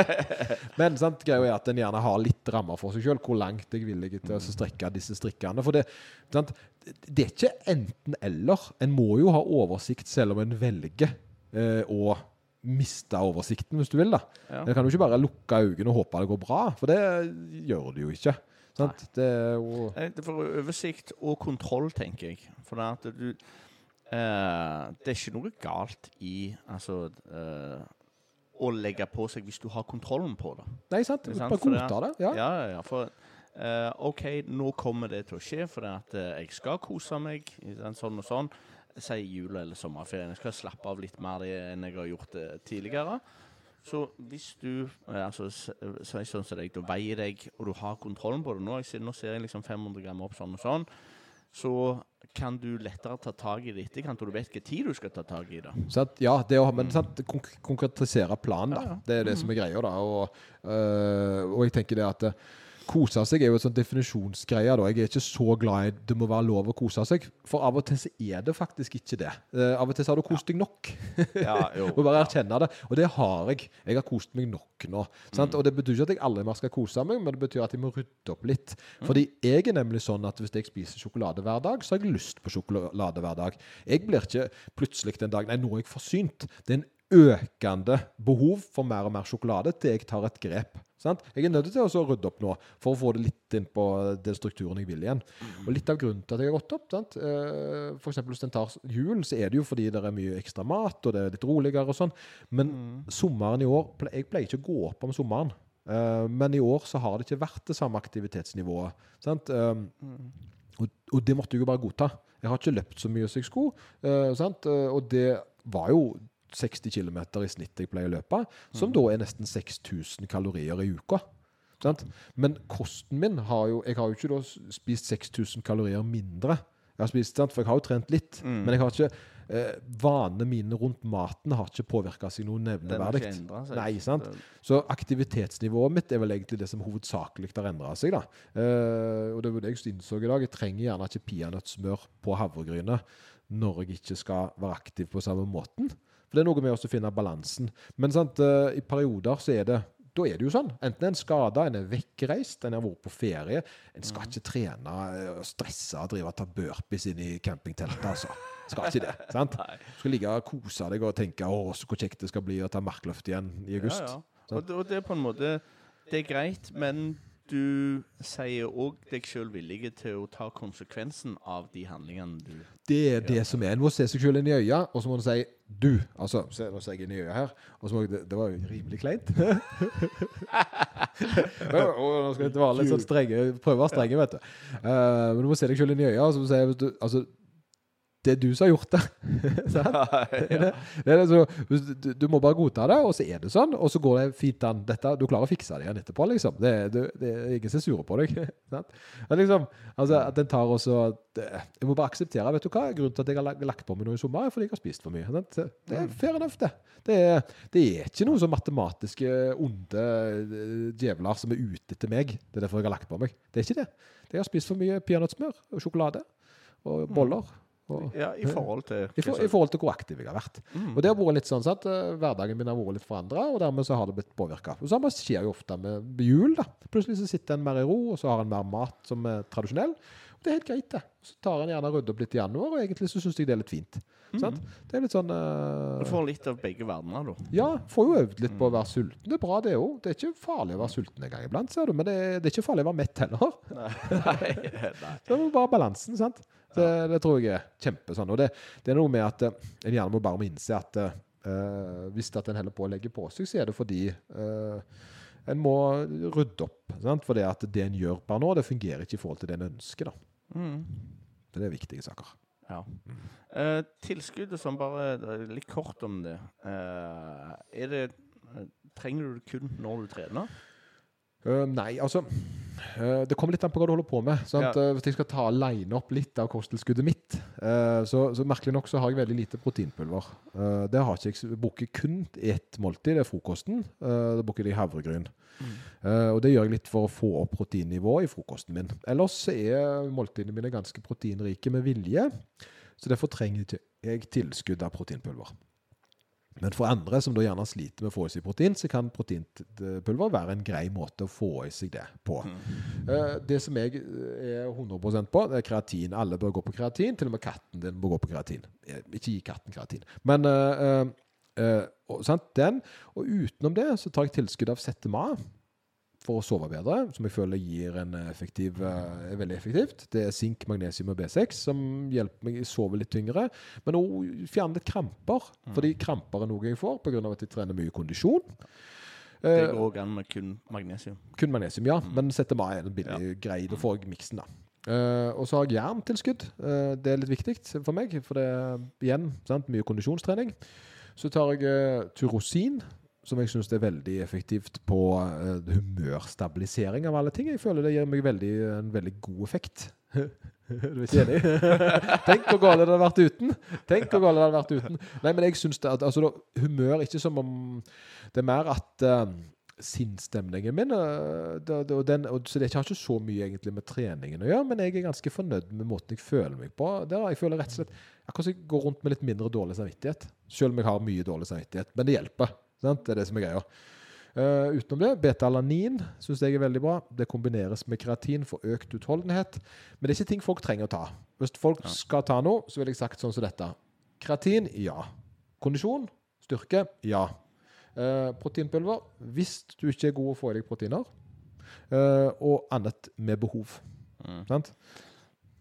Men sant, greia er at en gjerne har litt rammer for seg sjøl. Hvor langt jeg er villig til å strekke disse strikkene. For det, sant, det er ikke enten-eller. En må jo ha oversikt selv om en velger eh, å miste oversikten, hvis du vil. da. Ja. En kan jo ikke bare lukke øynene og håpe det går bra, for det gjør det jo ikke. Sant? Det er jo For oversikt og kontroll, tenker jeg. For det, at du, eh, det er ikke noe galt i altså, eh, å legge på seg hvis du har kontrollen på det. Nei, sant? Er sant, Bare godta det. Ja. Ja, ja. For uh, OK, nå kommer det til å skje, for at uh, jeg skal kose meg sånn og sånn. Si jul- eller sommerferien. Jeg skal slappe av litt mer enn jeg har gjort uh, tidligere. Så hvis du altså, sier sånn som deg, du veier deg, og du har kontrollen på det Nå, jeg, ser- nå ser jeg liksom 500 gram opp sånn og sånn. Så kan du lettere ta tak i det etterkant, og du vet hvilken tid du skal ta tak i det. Sant? Ja, det å, men sant, konk konkretisere planen, da. Det er det som er greia, da. Og, øh, og jeg tenker det at kose seg er jo et sånn definisjonsgreie. da. Jeg er ikke så glad i det må være lov å kose seg, for av og til så er det faktisk ikke det. Eh, av og til så har du kost deg nok. Ja, jo. Og bare erkjenne det. Og det har jeg. Jeg har kost meg nok nå. Sant? Og det betyr ikke at jeg aldri mer skal kose meg, men det betyr at jeg må rydde opp litt. Fordi jeg er nemlig sånn at hvis jeg spiser sjokolade hver dag, så har jeg lyst på sjokolade hver dag. Jeg blir ikke plutselig den dagen Nei, nå er jeg forsynt. Det er en økende behov for mer og mer sjokolade til jeg tar et grep. Sant? Jeg er nødt til å rydde opp nå for å få det litt inn på den strukturen jeg vil igjen. Og litt av grunnen til at jeg har gått opp, sant? Eh, for eksempel hvis en tar jul, så er det jo fordi det er mye ekstra mat, og det er litt roligere og sånn. Men sommeren i år Jeg pleier ikke å gå opp om sommeren. Eh, men i år så har det ikke vært det samme aktivitetsnivået. Sant? Um, og, og det måtte jeg jo bare godta. Jeg har ikke løpt så mye som jeg skulle. eh? Eh, og det var jo 60 km i snitt jeg pleier å løpe, som da er nesten 6000 kalorier i uka. Sant? Men kosten min har jo Jeg har jo ikke da spist 6000 kalorier mindre. Jeg har spist, sant? For jeg har jo trent litt. Mm. Men jeg har ikke eh, vanene mine rundt maten har ikke påvirka seg noe nevneverdig. Nei, sant? Så aktivitetsnivået mitt er vel egentlig det som hovedsakelig har endra seg. da. Eh, og det var det jeg innså i dag. Jeg trenger gjerne ikke peanøttsmør på havregrynet når jeg ikke skal være aktiv på samme måten. For det er noe med å finne balansen. Men sant, eh, i perioder så er det da er det jo sånn. Enten er en skada, en er vekkreist, en har vært på ferie. En skal ikke trene eh, og stresse og drive og ta burpees inn i campingteltet, altså. Skal ikke det. sant? Skal ligge og kose deg og tenke å, så hvor kjekt det skal bli å ta markløft igjen i august. Ja, ja. Og, det, er på en måte Det er greit, men du sier òg deg sjøl villig til å ta konsekvensen av de handlingene du Det er det som er. En må se seg selv inn i øya, og så må en si 'du'. Altså, se, nå ser jeg inn i øya her, og så må jeg, det, det var jo rimelig kleint. Nå skal jeg være litt sånn strenge, prøve å være strenge, vet du. Uh, men du må se deg selv inn i øya, og så må du si hvis du, altså, det er du som har gjort det. Det det. Det så, du, du må bare godta det, og så er det sånn. Og så går det fint an. Dette, du klarer å fikse det igjen etterpå, liksom. Det, det, det er ingen som er sure på deg. At, liksom, altså, at den tar også Jeg må bare akseptere. vet du hva? Grunnen til at jeg har lagt på meg noe i sommer, er fordi jeg har spist for mye. sant? Det, er fair enough, det. Er, det er ikke noen sånn matematiske, onde eh, djevler som er ute etter meg. Det er derfor jeg har lagt på meg. Det er ikke det. Jeg har spist for mye peanøttsmør og sjokolade og boller. Og, Ja, i forhold til i, for, I forhold til hvor aktiv jeg har vært. Mm. Og det har vært litt sånn at eh, Hverdagen min har vært litt forandra, og dermed så har det blitt påvirka. Det samme skjer jo ofte med jul. da. Plutselig så sitter en mer i ro, og så har en mer mat som er tradisjonell. Og det er helt greit, det. Så tar en gjerne og rydder opp litt i januar, og egentlig så syns jeg det er litt fint. Sant? Det er litt sånn uh... Du får litt av begge verdener, da. Ja, får jo øvd litt på å være sulten. Det er bra, det òg. Det er ikke farlig å være sulten en gang iblant, ser du. Men det er, det er ikke farlig å være mett heller. Nei, nei. Det er bare balansen, sant? Det, det tror jeg er kjempesånn. Og det, det er noe med at eh, en gjerne må bare må innse at Eh, hvis at en holder på å legge på seg, så er det fordi uh, en må rydde opp. Sant? For det at det en gjør per nå, det fungerer ikke i forhold til det en ønsker. da. Mm. Det er viktige saker. Ja. Uh, tilskuddet som bare Litt kort om det. Uh, er det Trenger du det kun når du trener? Eh, nei, altså uh, Det kommer litt an på hva du holder på med. Ja. Uh, hvis jeg skal ta line opp litt av kosttilskuddet mitt, så, så merkelig nok så har jeg veldig lite proteinpulver. Uh, det har ikke jeg. Bruker kun ett måltid, det er frokosten. Uh, da bruker jeg havregryn. Eh, og det gjør jeg litt for å få opp proteinnivået i frokosten min. Ellers er måltidene mine ganske proteinrike med vilje, så derfor trenger ikke jeg tilskudd av proteinpulver. Men for andre som da gjerne sliter med å få i seg protein, så kan proteinpulver være en grei måte å få i seg det på. Eh, det som jeg er 100% på, det er kreatin. Alle bør gå på kreatin. Til og med katten din bør gå på kreatin. Eh, Ikke gi katten kreatin. Men eh, eh, eh, sant, den. Og utenom det så tar jeg tilskudd av ZMA for å sove bedre, som jeg føler gir en effektiv, eh, er veldig effektivt. Det er sink, magnesium og B6 som hjelper meg å sove litt tyngre. Men òg fjerne litt kramper, fordi kramper er noe jeg får pga. at jeg trener mye kondisjon. Det Eh, går òg an med kun magnesium. kun magnesium, ja. Men ZMA er en billig greie. Da får jeg miksen, da. Uh, og så har jeg jerntilskudd. Uh, det er litt viktig for meg, for det er igjen sant, mye kondisjonstrening. Så tar jeg uh, Turosin, som jeg syns er veldig effektivt på eh, humørstabilisering av alle ting. Jeg føler det gir meg veldig, en veldig god effekt. du er ikke enig? Tenk hvor galt det hadde vært uten! Tenk hvor galt det hadde vært uten. Nei, men jeg synes det at altså, Humør ikke som om Det er mer at uh, sinnsstemningen min eh, det, det, og den, og, Så det har ikke så mye egentlig med treningen å gjøre, men jeg er ganske fornøyd med måten jeg føler meg på. Der, jeg føler rett og slett Akkurat som jeg går rundt med litt mindre dårlig samvittighet. Selv om jeg har mye dårlig samvittighet. Men det hjelper. Sant? Det er det som er greia. Uh, utenom det, beta-alanin syns jeg er veldig bra. Det kombineres med kreatin for økt utholdenhet. Men det er ikke ting folk trenger å ta. Hvis folk skal ta noe, så ville jeg sagt sånn som dette. Kreatin ja. Kondisjon, styrke ja. Uh, proteinpulver hvis du ikke er god å få i deg proteiner. Uh, og annet med behov. Mm. Sant?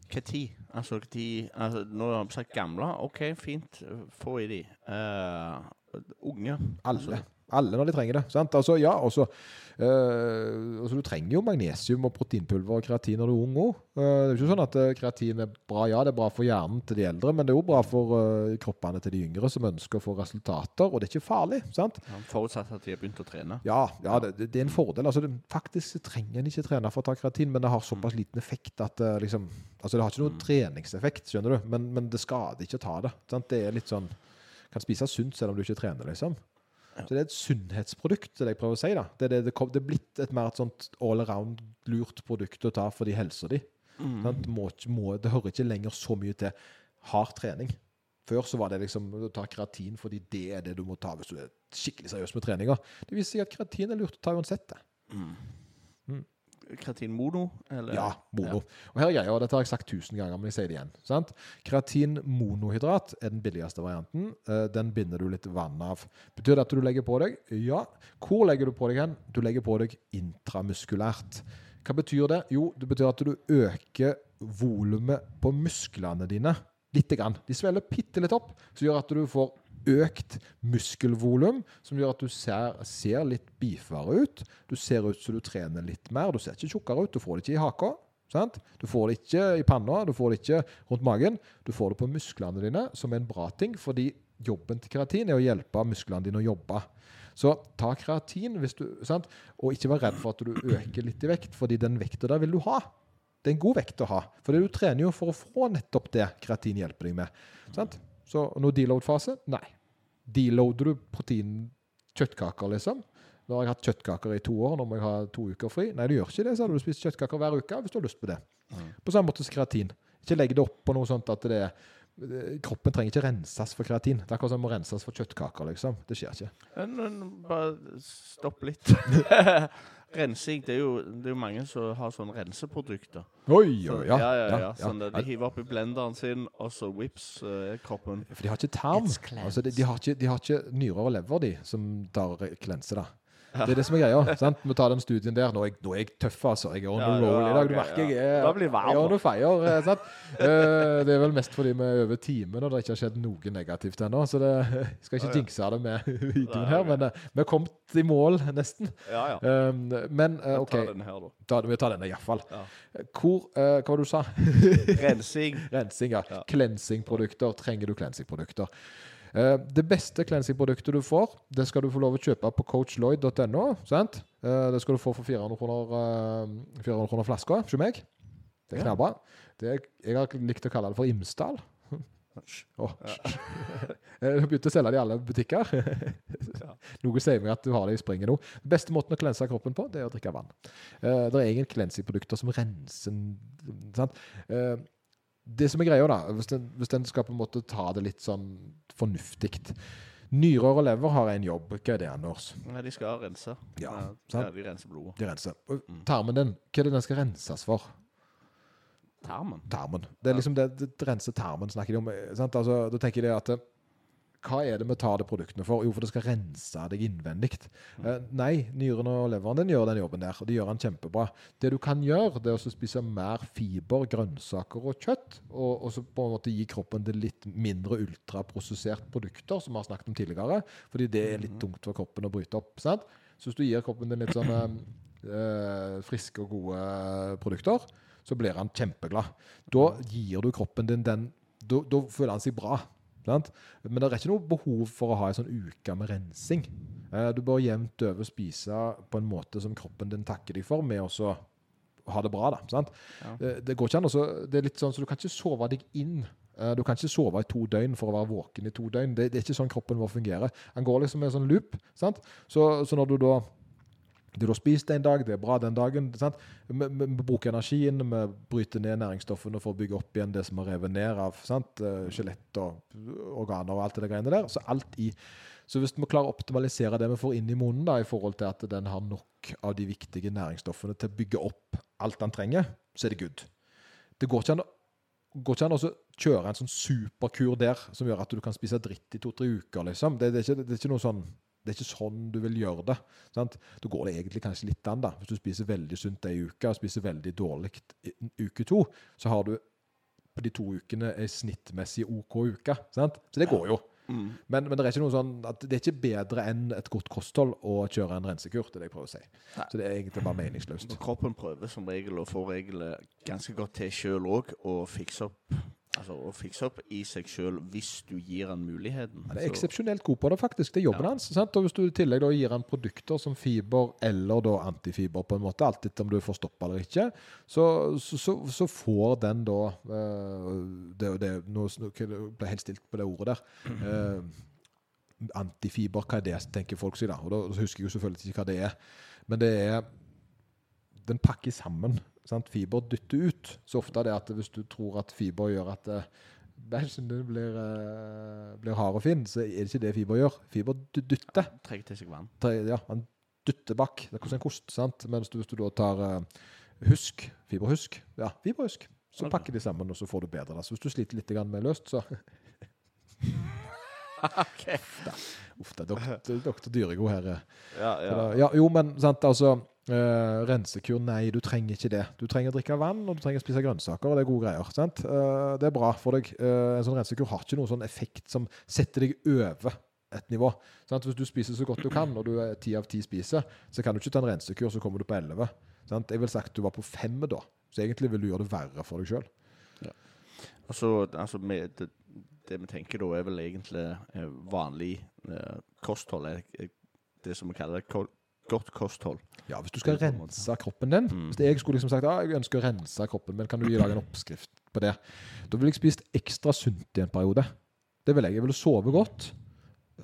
Tid? Altså, tid altså, Nå har vi sagt gamle. OK, fint. Få i de. Eh, unge. Alle. Alle når de trenger det. Sant? Altså, ja, også, øh, altså, du trenger jo magnesium og proteinpulver og kreatin når du er ung òg. det er jo ikke sånn at eh, kreatin er bra. Ja, det er bra for hjernen til de eldre, men det er jo bra for eh, kroppene til de yngre som ønsker å få resultater. Og det er ikke farlig. sant? Ja, forutsatt at de har begynt å trene. Ja, ja det, det er en fordel. Altså, det, faktisk trenger en ikke trene for å ta kreatin, men det har såpass liten effekt at det liksom Altså, det har ikke noen treningseffekt, skjønner du, men, men det skader ikke å ta det. Sant? Det er litt sånn Kan spise sunt selv om du ikke trener, liksom. Så det er et sunnhetsprodukt, det jeg prøver å si. da. Det det, det, kom, det er blitt et mer et sånt all around lurt produkt å ta fordi helsa di. Mm. Må, må, det hører ikke lenger så mye til hard trening. Før så var det liksom å ta kreatin fordi det er det du må ta hvis du er skikkelig seriøs med treninga. Det viser seg at kreatin er lurt å ta uansett. det. Kreatin mono? Eller? Ja, mono. Og her er greia, og dette har jeg sagt tusen ganger, men jeg sier det igjen. Sant? Kreatin monohydrat er den billigste varianten. Eh, Den binder du litt vann av. Betyr det at du legger på deg? Ja. Hvor legger du på deg hen? Du legger på deg intramuskulært. Hva betyr det? Jo, det betyr at du øker volumet på musklene dine lite grann. De svelger bitte litt opp, som gjør at du får økt muskelvolum, som gjør at du ser, ser litt beefere ut. Du ser ut som du trener litt mer. Du ser ikke tjukkere ut. Du får det ikke i haka. Sant? Du får det ikke i panna, du får det ikke rundt magen. Du får det på musklene dine, som er en bra ting, fordi jobben til kreatin er å hjelpe musklene dine å jobbe. Så ta hvis du, og ikke vær redd for at du øker litt i vekt, fordi den vekta der vil du ha. Det er en god vekt å ha, for du trener jo for å få nettopp det kreatin hjelper deg med. Sant? Så noe deload-fase? Nei. Deloader du protein-kjøttkaker, liksom? Nå har jeg hatt kjøttkaker i to år, nå må jeg ha to uker fri. Nei, du gjør ikke det, så hadde du spist kjøttkaker hver uke hvis du har lyst på det. På samme måte som kreatin. Ikke legg det opp på noe sånt at det er Kroppen trenger ikke renses for kreatin. Det er akkurat som å renses for kjøttkaker, liksom. Det skjer ikke. Bare stopp litt. Rensing, det er, jo, det er jo mange som har sånne renseprodukter. Oi, oi, ja. ja, ja, ja. ja. Sånn de hiver opp i blenderen sin, og så whips uh, kroppen. For de har ikke tarm. Altså, de, de, har ikke, de har ikke nyrer og lever, de, som tar klenser. da. Det er det som er greia. sant? Vi tar den studien der. Nå er jeg, nå er jeg tøff, altså. Jeg er on the roll i dag. Du merker jeg er Da blir varm, jeg er on the fire. sant? Eh, det er vel mest fordi vi er over timen, og det ikke har skjedd noe negativt ennå. Så det, jeg skal ikke jinxe det med videoen her, men eh, vi er kommet i mål, nesten. Ja, ja. Um, men eh, OK, Ta den her, da. ta, vi tar denne iallfall. Ja. Hvor Hva var det du sa? Rensing. Rensing, ja. Cleansing-produkter. Trenger du cleansing-produkter? Eh, det beste cleansing-produktet du får, det skal du få lov å kjøpe på coachloyd.no. Eh, det skal du få for 400 kroner, uh, 400 kroner flaska ikke meg. Det er knabba. Det er, jeg har likt å kalle det for Imsdal. Oh. Jeg har begynt å selge det i alle butikker. Noe sier meg at du har det i springen nå. Den beste måten å klense kroppen på, det er å drikke vann. Eh, det er ingen cleansing-produkter som renser sant? Det som er greia, da, hvis den, hvis den skal på en måte ta det litt sånn fornuftig Nyrer og lever har en jobb. Hva er det, Anders? Nei, de skal rense. Ja, ja, de renser blodet. De renser. Mm. Tarmen din, hva er det den skal renses for? Tarmen. Tarmen. Det er liksom det, det renser tarmen, snakker de om. eh, Sant? Altså, da tenker de at eh, hva er det vi tar de produktene for? Jo, for det skal rense deg innvendig. Eh, nei, nyrene og leveren din gjør den jobben der, og de gjør den kjempebra. Det du kan gjøre, det er å spise mer fiber, grønnsaker og kjøtt, og, og så på en måte gi kroppen til litt mindre ultraprosessert produkter, som vi har snakket om tidligere, fordi det er litt tungt for kroppen å bryte opp. sant? Så hvis du gir kroppen din litt sånn eh, eh, friske og gode produkter, så blir han kjempeglad. Da gir du kroppen din den Da, da føler han seg bra. Sant? Men det er ikke noe behov for å ha en sånn uke med rensing. Eh, du bør jevnt over spise på en måte som kroppen din takker deg for, med å ha det bra. da, sant? Ja. Det, det går ikke an også, Det er litt sånn så Du kan ikke sove deg inn. Eh, Du kan ikke sove i to døgn for å være våken i to døgn. Det, det er ikke sånn kroppen vår fungerer. Den går liksom med en sånn loop. sant? Så, så når du da du har spist en dag, det er bra den dagen. Vi, vi, vi bruker energien, vi bryter ned næringsstoffene for å bygge opp igjen det som er revet ned av sant? Eh, skjelett og organer og alt det greiene der. Så alt i så hvis vi klarer å optimalisere det vi får inn i munnen, da, i forhold til at den har nok av de viktige næringsstoffene til å bygge opp alt den trenger, så er det good. Det går ikke an å går ikke an å kjøre en sånn superkur der som gjør at du kan spise dritt i to-tre uker. liksom. Det, det, er ikke, det er ikke noe sånn det er ikke sånn du vil gjøre det. sant? Da går det egentlig kanskje litt an, da. Hvis du spiser veldig sunt ei uke og spiser veldig dårlig uke to, så har du på de to ukene ei snittmessig OK uke. sant? Så det går jo. Mm. Men, men det er ikke noe sånn at det er ikke bedre enn et godt kosthold å kjøre en rensekur. Det er det jeg prøver å si. Nei. Så det er egentlig bare meningsløst. Kroppen prøver som regel å få regel eh, ganske godt til sjøl òg, å fikse opp Altså å fikse opp i seg sjøl hvis du gir han muligheten. Han er Så- eksepsjonelt god på det, faktisk. Det er jobben Ja. hans. sant? Og hvis du i tillegg da gir han produkter som fiber eller da antifiber, på en måte, alt etter om du får stoppa eller ikke, så, så, så, så får den da eh, det, det, nå, ble helt stilt på det ordet der. Uh, antifiber, hva er det, tenker folk seg da. Og da husker jeg jo selvfølgelig ikke hva det er. Men det er Den pakker sammen. Sant? Fiber dytter ut. Så ofte er det at hvis du tror at fiber gjør at eh, bæsjen din blir, eh, blir hard og fin, så er det ikke det fiber gjør. Fiber dytter. dytter. Trenger til seg vann. Ja, han dytter bak. Det er hvordan en kost. sant? Mens du, hvis du da tar eh, husk, fiberhusk, ja, fiberhusk, så okay. pakker de sammen, og så får du bedre Da. Så hvis du sliter litt med løst, så Uff da, doktor, doktor Dyregod her. Ja, Ja, da, ja, jo, men sant, altså eh, Rensekur, nei, du trenger ikke det. Du trenger å drikke vann, og du trenger å spise grønnsaker, og det er gode greier. sant? Uh, det er bra for deg. Uh, en sånn rensekur har ikke noen sånn effekt som setter deg over et nivå. Sant? Hvis du spiser så godt du kan, og du er ti av ti spiser, så kan du ikke ta en rensekur, så kommer du på elleve. Jeg ville sagt du var på fem da. Så egentlig vil du gjøre det verre for deg sjøl. Ja. Altså, altså, med det, det vi tenker da, er vel egentlig vanlig kosthold. Det som vi kaller ko godt kosthold. Ja, hvis du skal måte. rense kroppen din Mm. Hvis jeg skulle liksom sagt ja, jeg ønsker å rense kroppen min, kan du gi deg en oppskrift på det? Da ville jeg spist ekstra sunt i en periode. Det ville jeg. Jeg ville sove godt,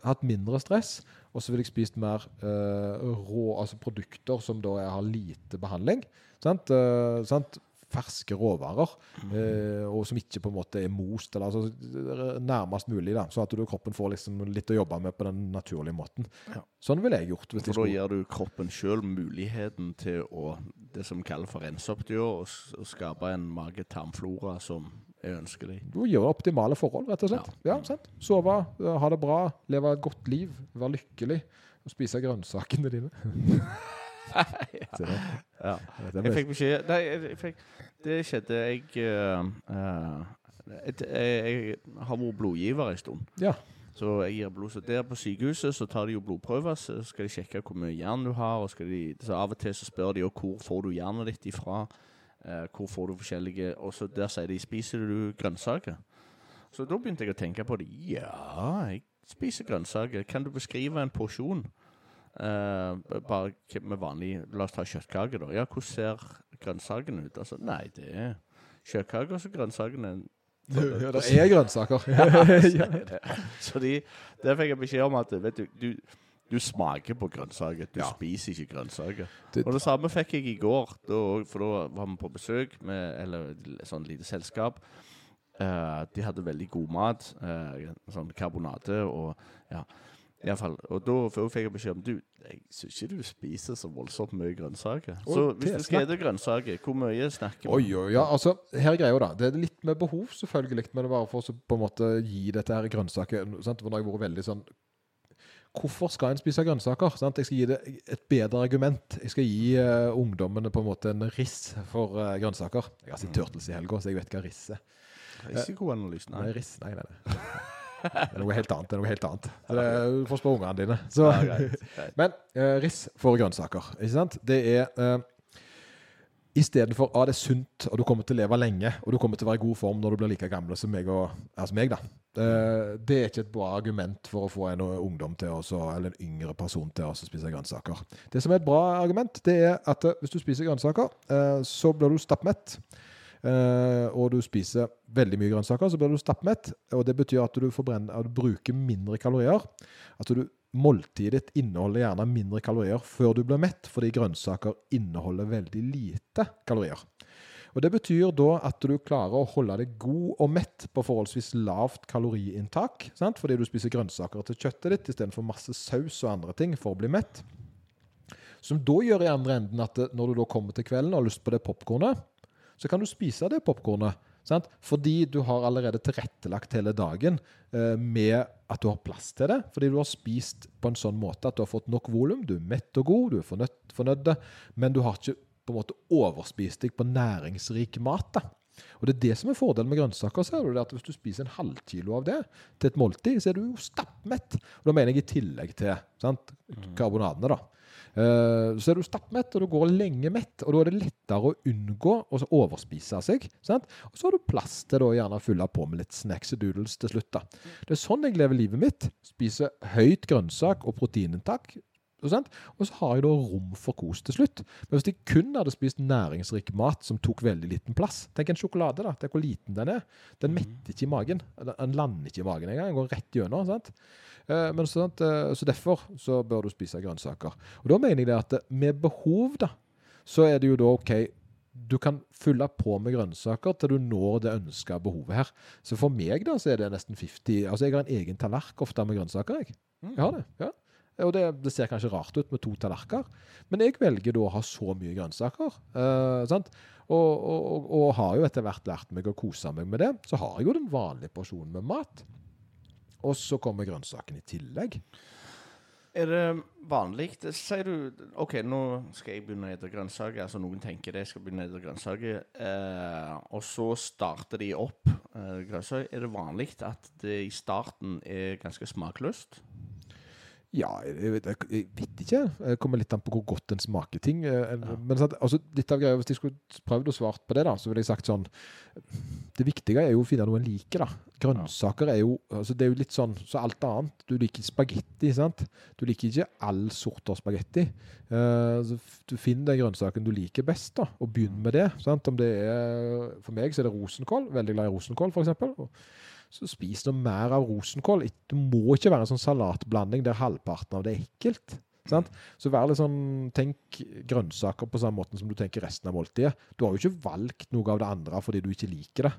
hatt mindre stress, og så ville jeg spist mer uh, rå, altså produkter som da har lite behandling. Sant? Uh, sant? Ferske råvarer, eh, og som ikke på en måte er most, eller altså nærmest mulig, da, sånn at du, kroppen får liksom litt å jobbe med på den naturlige måten. Ja. Sånn ville jeg gjort. hvis For da gir du kroppen sjøl muligheten til å det som kalles for rense opp s- og skape en mage-tarmflora som er ønskelig. Du gjør optimale forhold, rett og slett. Ja, sant? Sove, eh, ha det bra, leve et godt liv, være lykkelig og spise grønnsakene dine. Ja. Jeg fikk beskjed Nei, jeg, fikk, det skjedde Jeg et, jeg, jeg har vært blodgiver en stund. Ja. Så jeg gir blod. Så der på sykehuset så tar de jo blodprøver. Så skal de sjekke hvor mye jern du har. De, så av og til så spør de jo hvor får du jernet ditt ifra. Eh, hvor får du forskjellige Og så der sier de spiser du grønnsaker. Så da begynte jeg å tenke på det. Ja, jeg spiser grønnsaker. Kan du beskrive en porsjon? B- bare med vanlig La oss ta kjøttkake, da. Ja, hvordan ser grønnsakene ut? Altså, nei, det er kjøttkake og så grønnsakene Ja, det er grønnsaker. ja. Så de, der fikk jeg beskjed om at vet du, du, du smaker på grønnsaker. Du Ja. spiser ikke grønnsaker. Og det samme fikk jeg i går, da, for da var vi på besøk med eller et sånn lite selskap. Uh, de hadde veldig god mat. uh, sånn karbonade og ja. I alle fall, og da fikk jeg beskjed om Du, jeg syns ikke du spiser så voldsomt mye grønnsaker. Så det hvis er du skal spise grønnsaker, hvor mye snakker vi? Oi, oi, ja, altså, her er greia da Det er litt med behov selvfølgelig Men det er bare for å på en måte gi dette her grønnsaker sant? For nå har jeg vært veldig sånn Hvorfor skal en spise grønnsaker? Sant? Jeg skal gi det et bedre argument Jeg skal gi uh, ungdommene på en måte en riss for uh, grønnsaker Jeg har sett Turtles i helga, så jeg vet hva riss er Risikoanalyse? Nei, Nei. riss, nei, nei, nei Det er noe helt annet, det er noe helt annet Så det er, Du får spørre ungene dine Så, Ja, greit, greit. men eh, riss for grønnsaker, ikke sant? Det er uh, i stedet for at det er sunt, og du kommer til å leve lenge, og du kommer til å være i god form når du blir like gammel som meg, og, altså meg da. Eh, det er ikke et bra argument for å få en ungdom til å, så- eller en yngre person til å spise grønnsaker. Det som er et bra argument, det er at eh, hvis du spiser grønnsaker, eh, så blir du stappmett. Eh, og du spiser veldig mye grønnsaker, så blir du stappmett. Og det betyr at du, at du bruker mindre kalorier. At du, måltidet ditt inneholder gjerne mindre kalorier før du blir mett, fordi grønnsaker inneholder veldig lite kalorier. Og Det betyr da at du klarer å holde deg god og mett på forholdsvis lavt kaloriinntak, sant? fordi du spiser grønnsaker til kjøttet ditt istedenfor masse saus og andre ting for å bli mett. Som da gjør i andre enden at når du da kommer til kvelden og har lyst på det popkornet, så kan du spise det popkornet. Sant? Fordi du har allerede tilrettelagt hele dagen eh, med at du har plass til det. Fordi du har spist på en sånn måte at du har fått nok volum, du er mett og god, du er fornøyd, fornøyd men du har ikke på en måte overspist deg på næringsrik mat. da. Og det er det som er fordelen med grønnsaker. så er det det at Hvis du spiser en halvkilo av det til et måltid, så er du jo stappmett. Og da mener jeg i tillegg til sant, karbonadene, da. Eh, så er du stappmett, og du går lenge mett. Og da er det lettere å unngå å overspise seg. Sant? Og så har du plass til da gjerne å fylle på med litt snacks og doodles til slutt. da. Det er sånn jeg lever livet mitt. Spiser høyt grønnsak og proteininntak. Og så har jeg da rom for kos til slutt. Men hvis jeg kun hadde spist næringsrik mat som tok veldig liten plass Tenk en sjokolade, da. Tenk hvor liten den er. Den metter ikke i magen. Den- lander ikke i magen engang. Den går rett gjennom. sant? Eh, Men så, sant, eh, så derfor så bør du spise grønnsaker. Og da mener jeg det at eh, med behov, da, så er det jo da OK du kan fylle på med grønnsaker til du når det ønska behovet her. Så for meg da, så er det nesten 50 Altså, jeg har en egen tallerken ofte med grønnsaker, jeg. Jeg har det, ja. Og det, det ser kanskje rart ut med to tallerkener, men jeg velger da å ha så mye grønnsaker. eh? Og, og, og, og har jo etter hvert lært meg å kose meg med det. Så har jeg jo den vanlige porsjonen med mat. Og så kommer grønnsaken i tillegg. Er det vanlig Sier du OK, nå skal jeg begynne å spise grønnsaker. Altså noen tenker det, jeg skal begynne å spise grønnsaker. Eh, og så starter de opp eh, grønnsaker. Er det vanlig at det i starten er ganske smakløst? Ja, jeg jeg, jeg vet ikke. Det kommer litt an på hvor godt en smaker ting. eh, Ja. Men sant, altså, litt av greia, hvis jeg skulle prøvd å svart på det, da, så ville jeg sagt sånn Det viktige er jo å finne noe en liker. da. Grønnsaker er jo altså, det er jo litt sånn så alt annet. Du liker spagetti, sant? Du liker ikke all sorter spagetti. Uh, du finner den grønnsaken du liker best, da, og begynn med det. sant? Om det er, For meg så er det rosenkål. Veldig glad i rosenkål, f.eks. Så spis noe mer av rosenkål. Det må ikke være en sånn salatblanding der halvparten av det er ekkelt. Sant? Så vær litt sånn, Tenk grønnsaker på samme måte som du tenker resten av måltidet. Du har jo ikke valgt noe av det andre fordi du ikke liker det.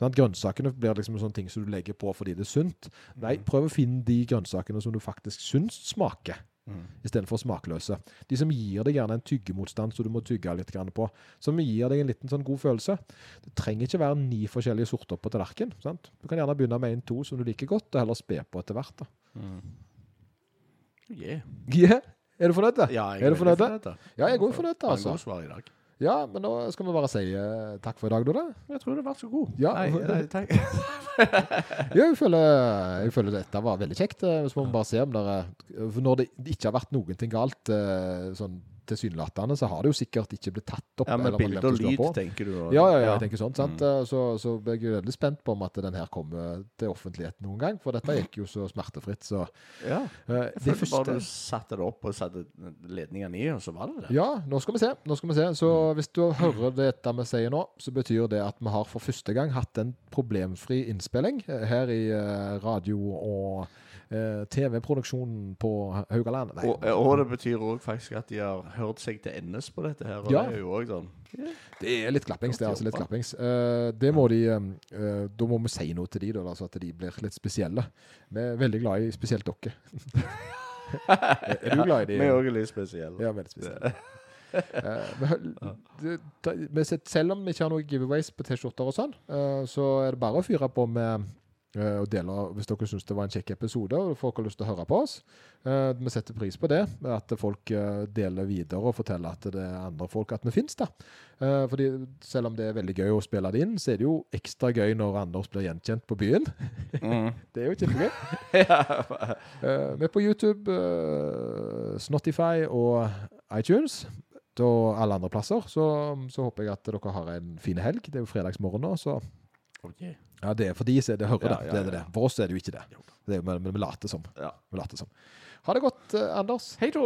Sant? Grønnsakene blir liksom en sånn ting som du legger på fordi det er sunt. Nei, prøv å finne de grønnsakene som du faktisk syns smaker Mm. istedenfor smakløse. De som gir deg gjerne en tyggemotstand så du må tygge litt på. Som gir deg en liten sånn god følelse. Det trenger ikke være ni forskjellige sorter på tallerken. sant? Du kan gjerne begynne med en-to som du liker godt, og heller spe på etter hvert. da. Mm. Yeah. Yeah. Er du fornøyd? Ja, jeg Er du fornøyd? Ja, jeg er også fornøyd, altså. Ja, men nå skal vi bare si eh, takk for i dag, da. da. Jeg tror det var så god. Ja. Nei, nei, takk. Ja, jeg føler, jeg føler dette var veldig kjekt. eh, Så må vi bare se om det er For når det ikke har vært noen ting galt eh, sånn tilsynelatende, så har det jo sikkert ikke blitt tatt opp. Ja, Med bilde og lyd, tenker du? Ja, ja, ja, jeg tenker sånn. sant? Mm. Så, Så, ble jeg jo veldig spent på om at den her kommer til offentligheten noen gang. For dette gikk jo så smertefritt, så Ja. eh, Jeg Det første bare du satte det opp og satte ledningene i, og så var det det. Ja, nå skal vi se. nå skal vi se. Så hvis du hører dette vi sier nå, så betyr det at vi har for første gang hatt en problemfri innspilling eh, her i eh, radio- og eh, TV-produksjonen på Haugaland. Og, og det betyr òg faktisk at de har hørt seg til endes på dette her. Og Ja. det er jo også sånn det er litt klappings. det altså litt klappings. Uh, det må de, eh, eh, Da må vi si noe til de, da, altså at de blir litt spesielle. Vi er veldig glad i spesielt dere. er du glad i de? Vi er òg litt spesielle. Ja, veldig spesielle. Eh, selv om vi ikke har noen giveaways på T-skjorter og sånn, uh, så er det bare å fyre på med eh, og deler hvis dere syns det var en kjekk episode og folk har lyst til å høre på oss. Eh, vi setter pris på det, at folk eh, deler videre og forteller at det er andre folk at vi finnes da. Eh, fordi selv om det er veldig gøy å spille det inn, så er det jo ekstra gøy når Anders blir gjenkjent på byen. Mm. Det er jo kjempegøy. Eh, vi er på YouTube, Snotify og iTunes. Og alle andre plasser. Så, så håper jeg at dere har en fin helg. Det er jo fredagsmorgen nå, så Ok. Ja, det er for de det hører Ja, det. det, er det. For oss er det jo ikke det. Det er, men vi later som. Ja. Vi later som. Ha det godt, eh, Anders. Hei da.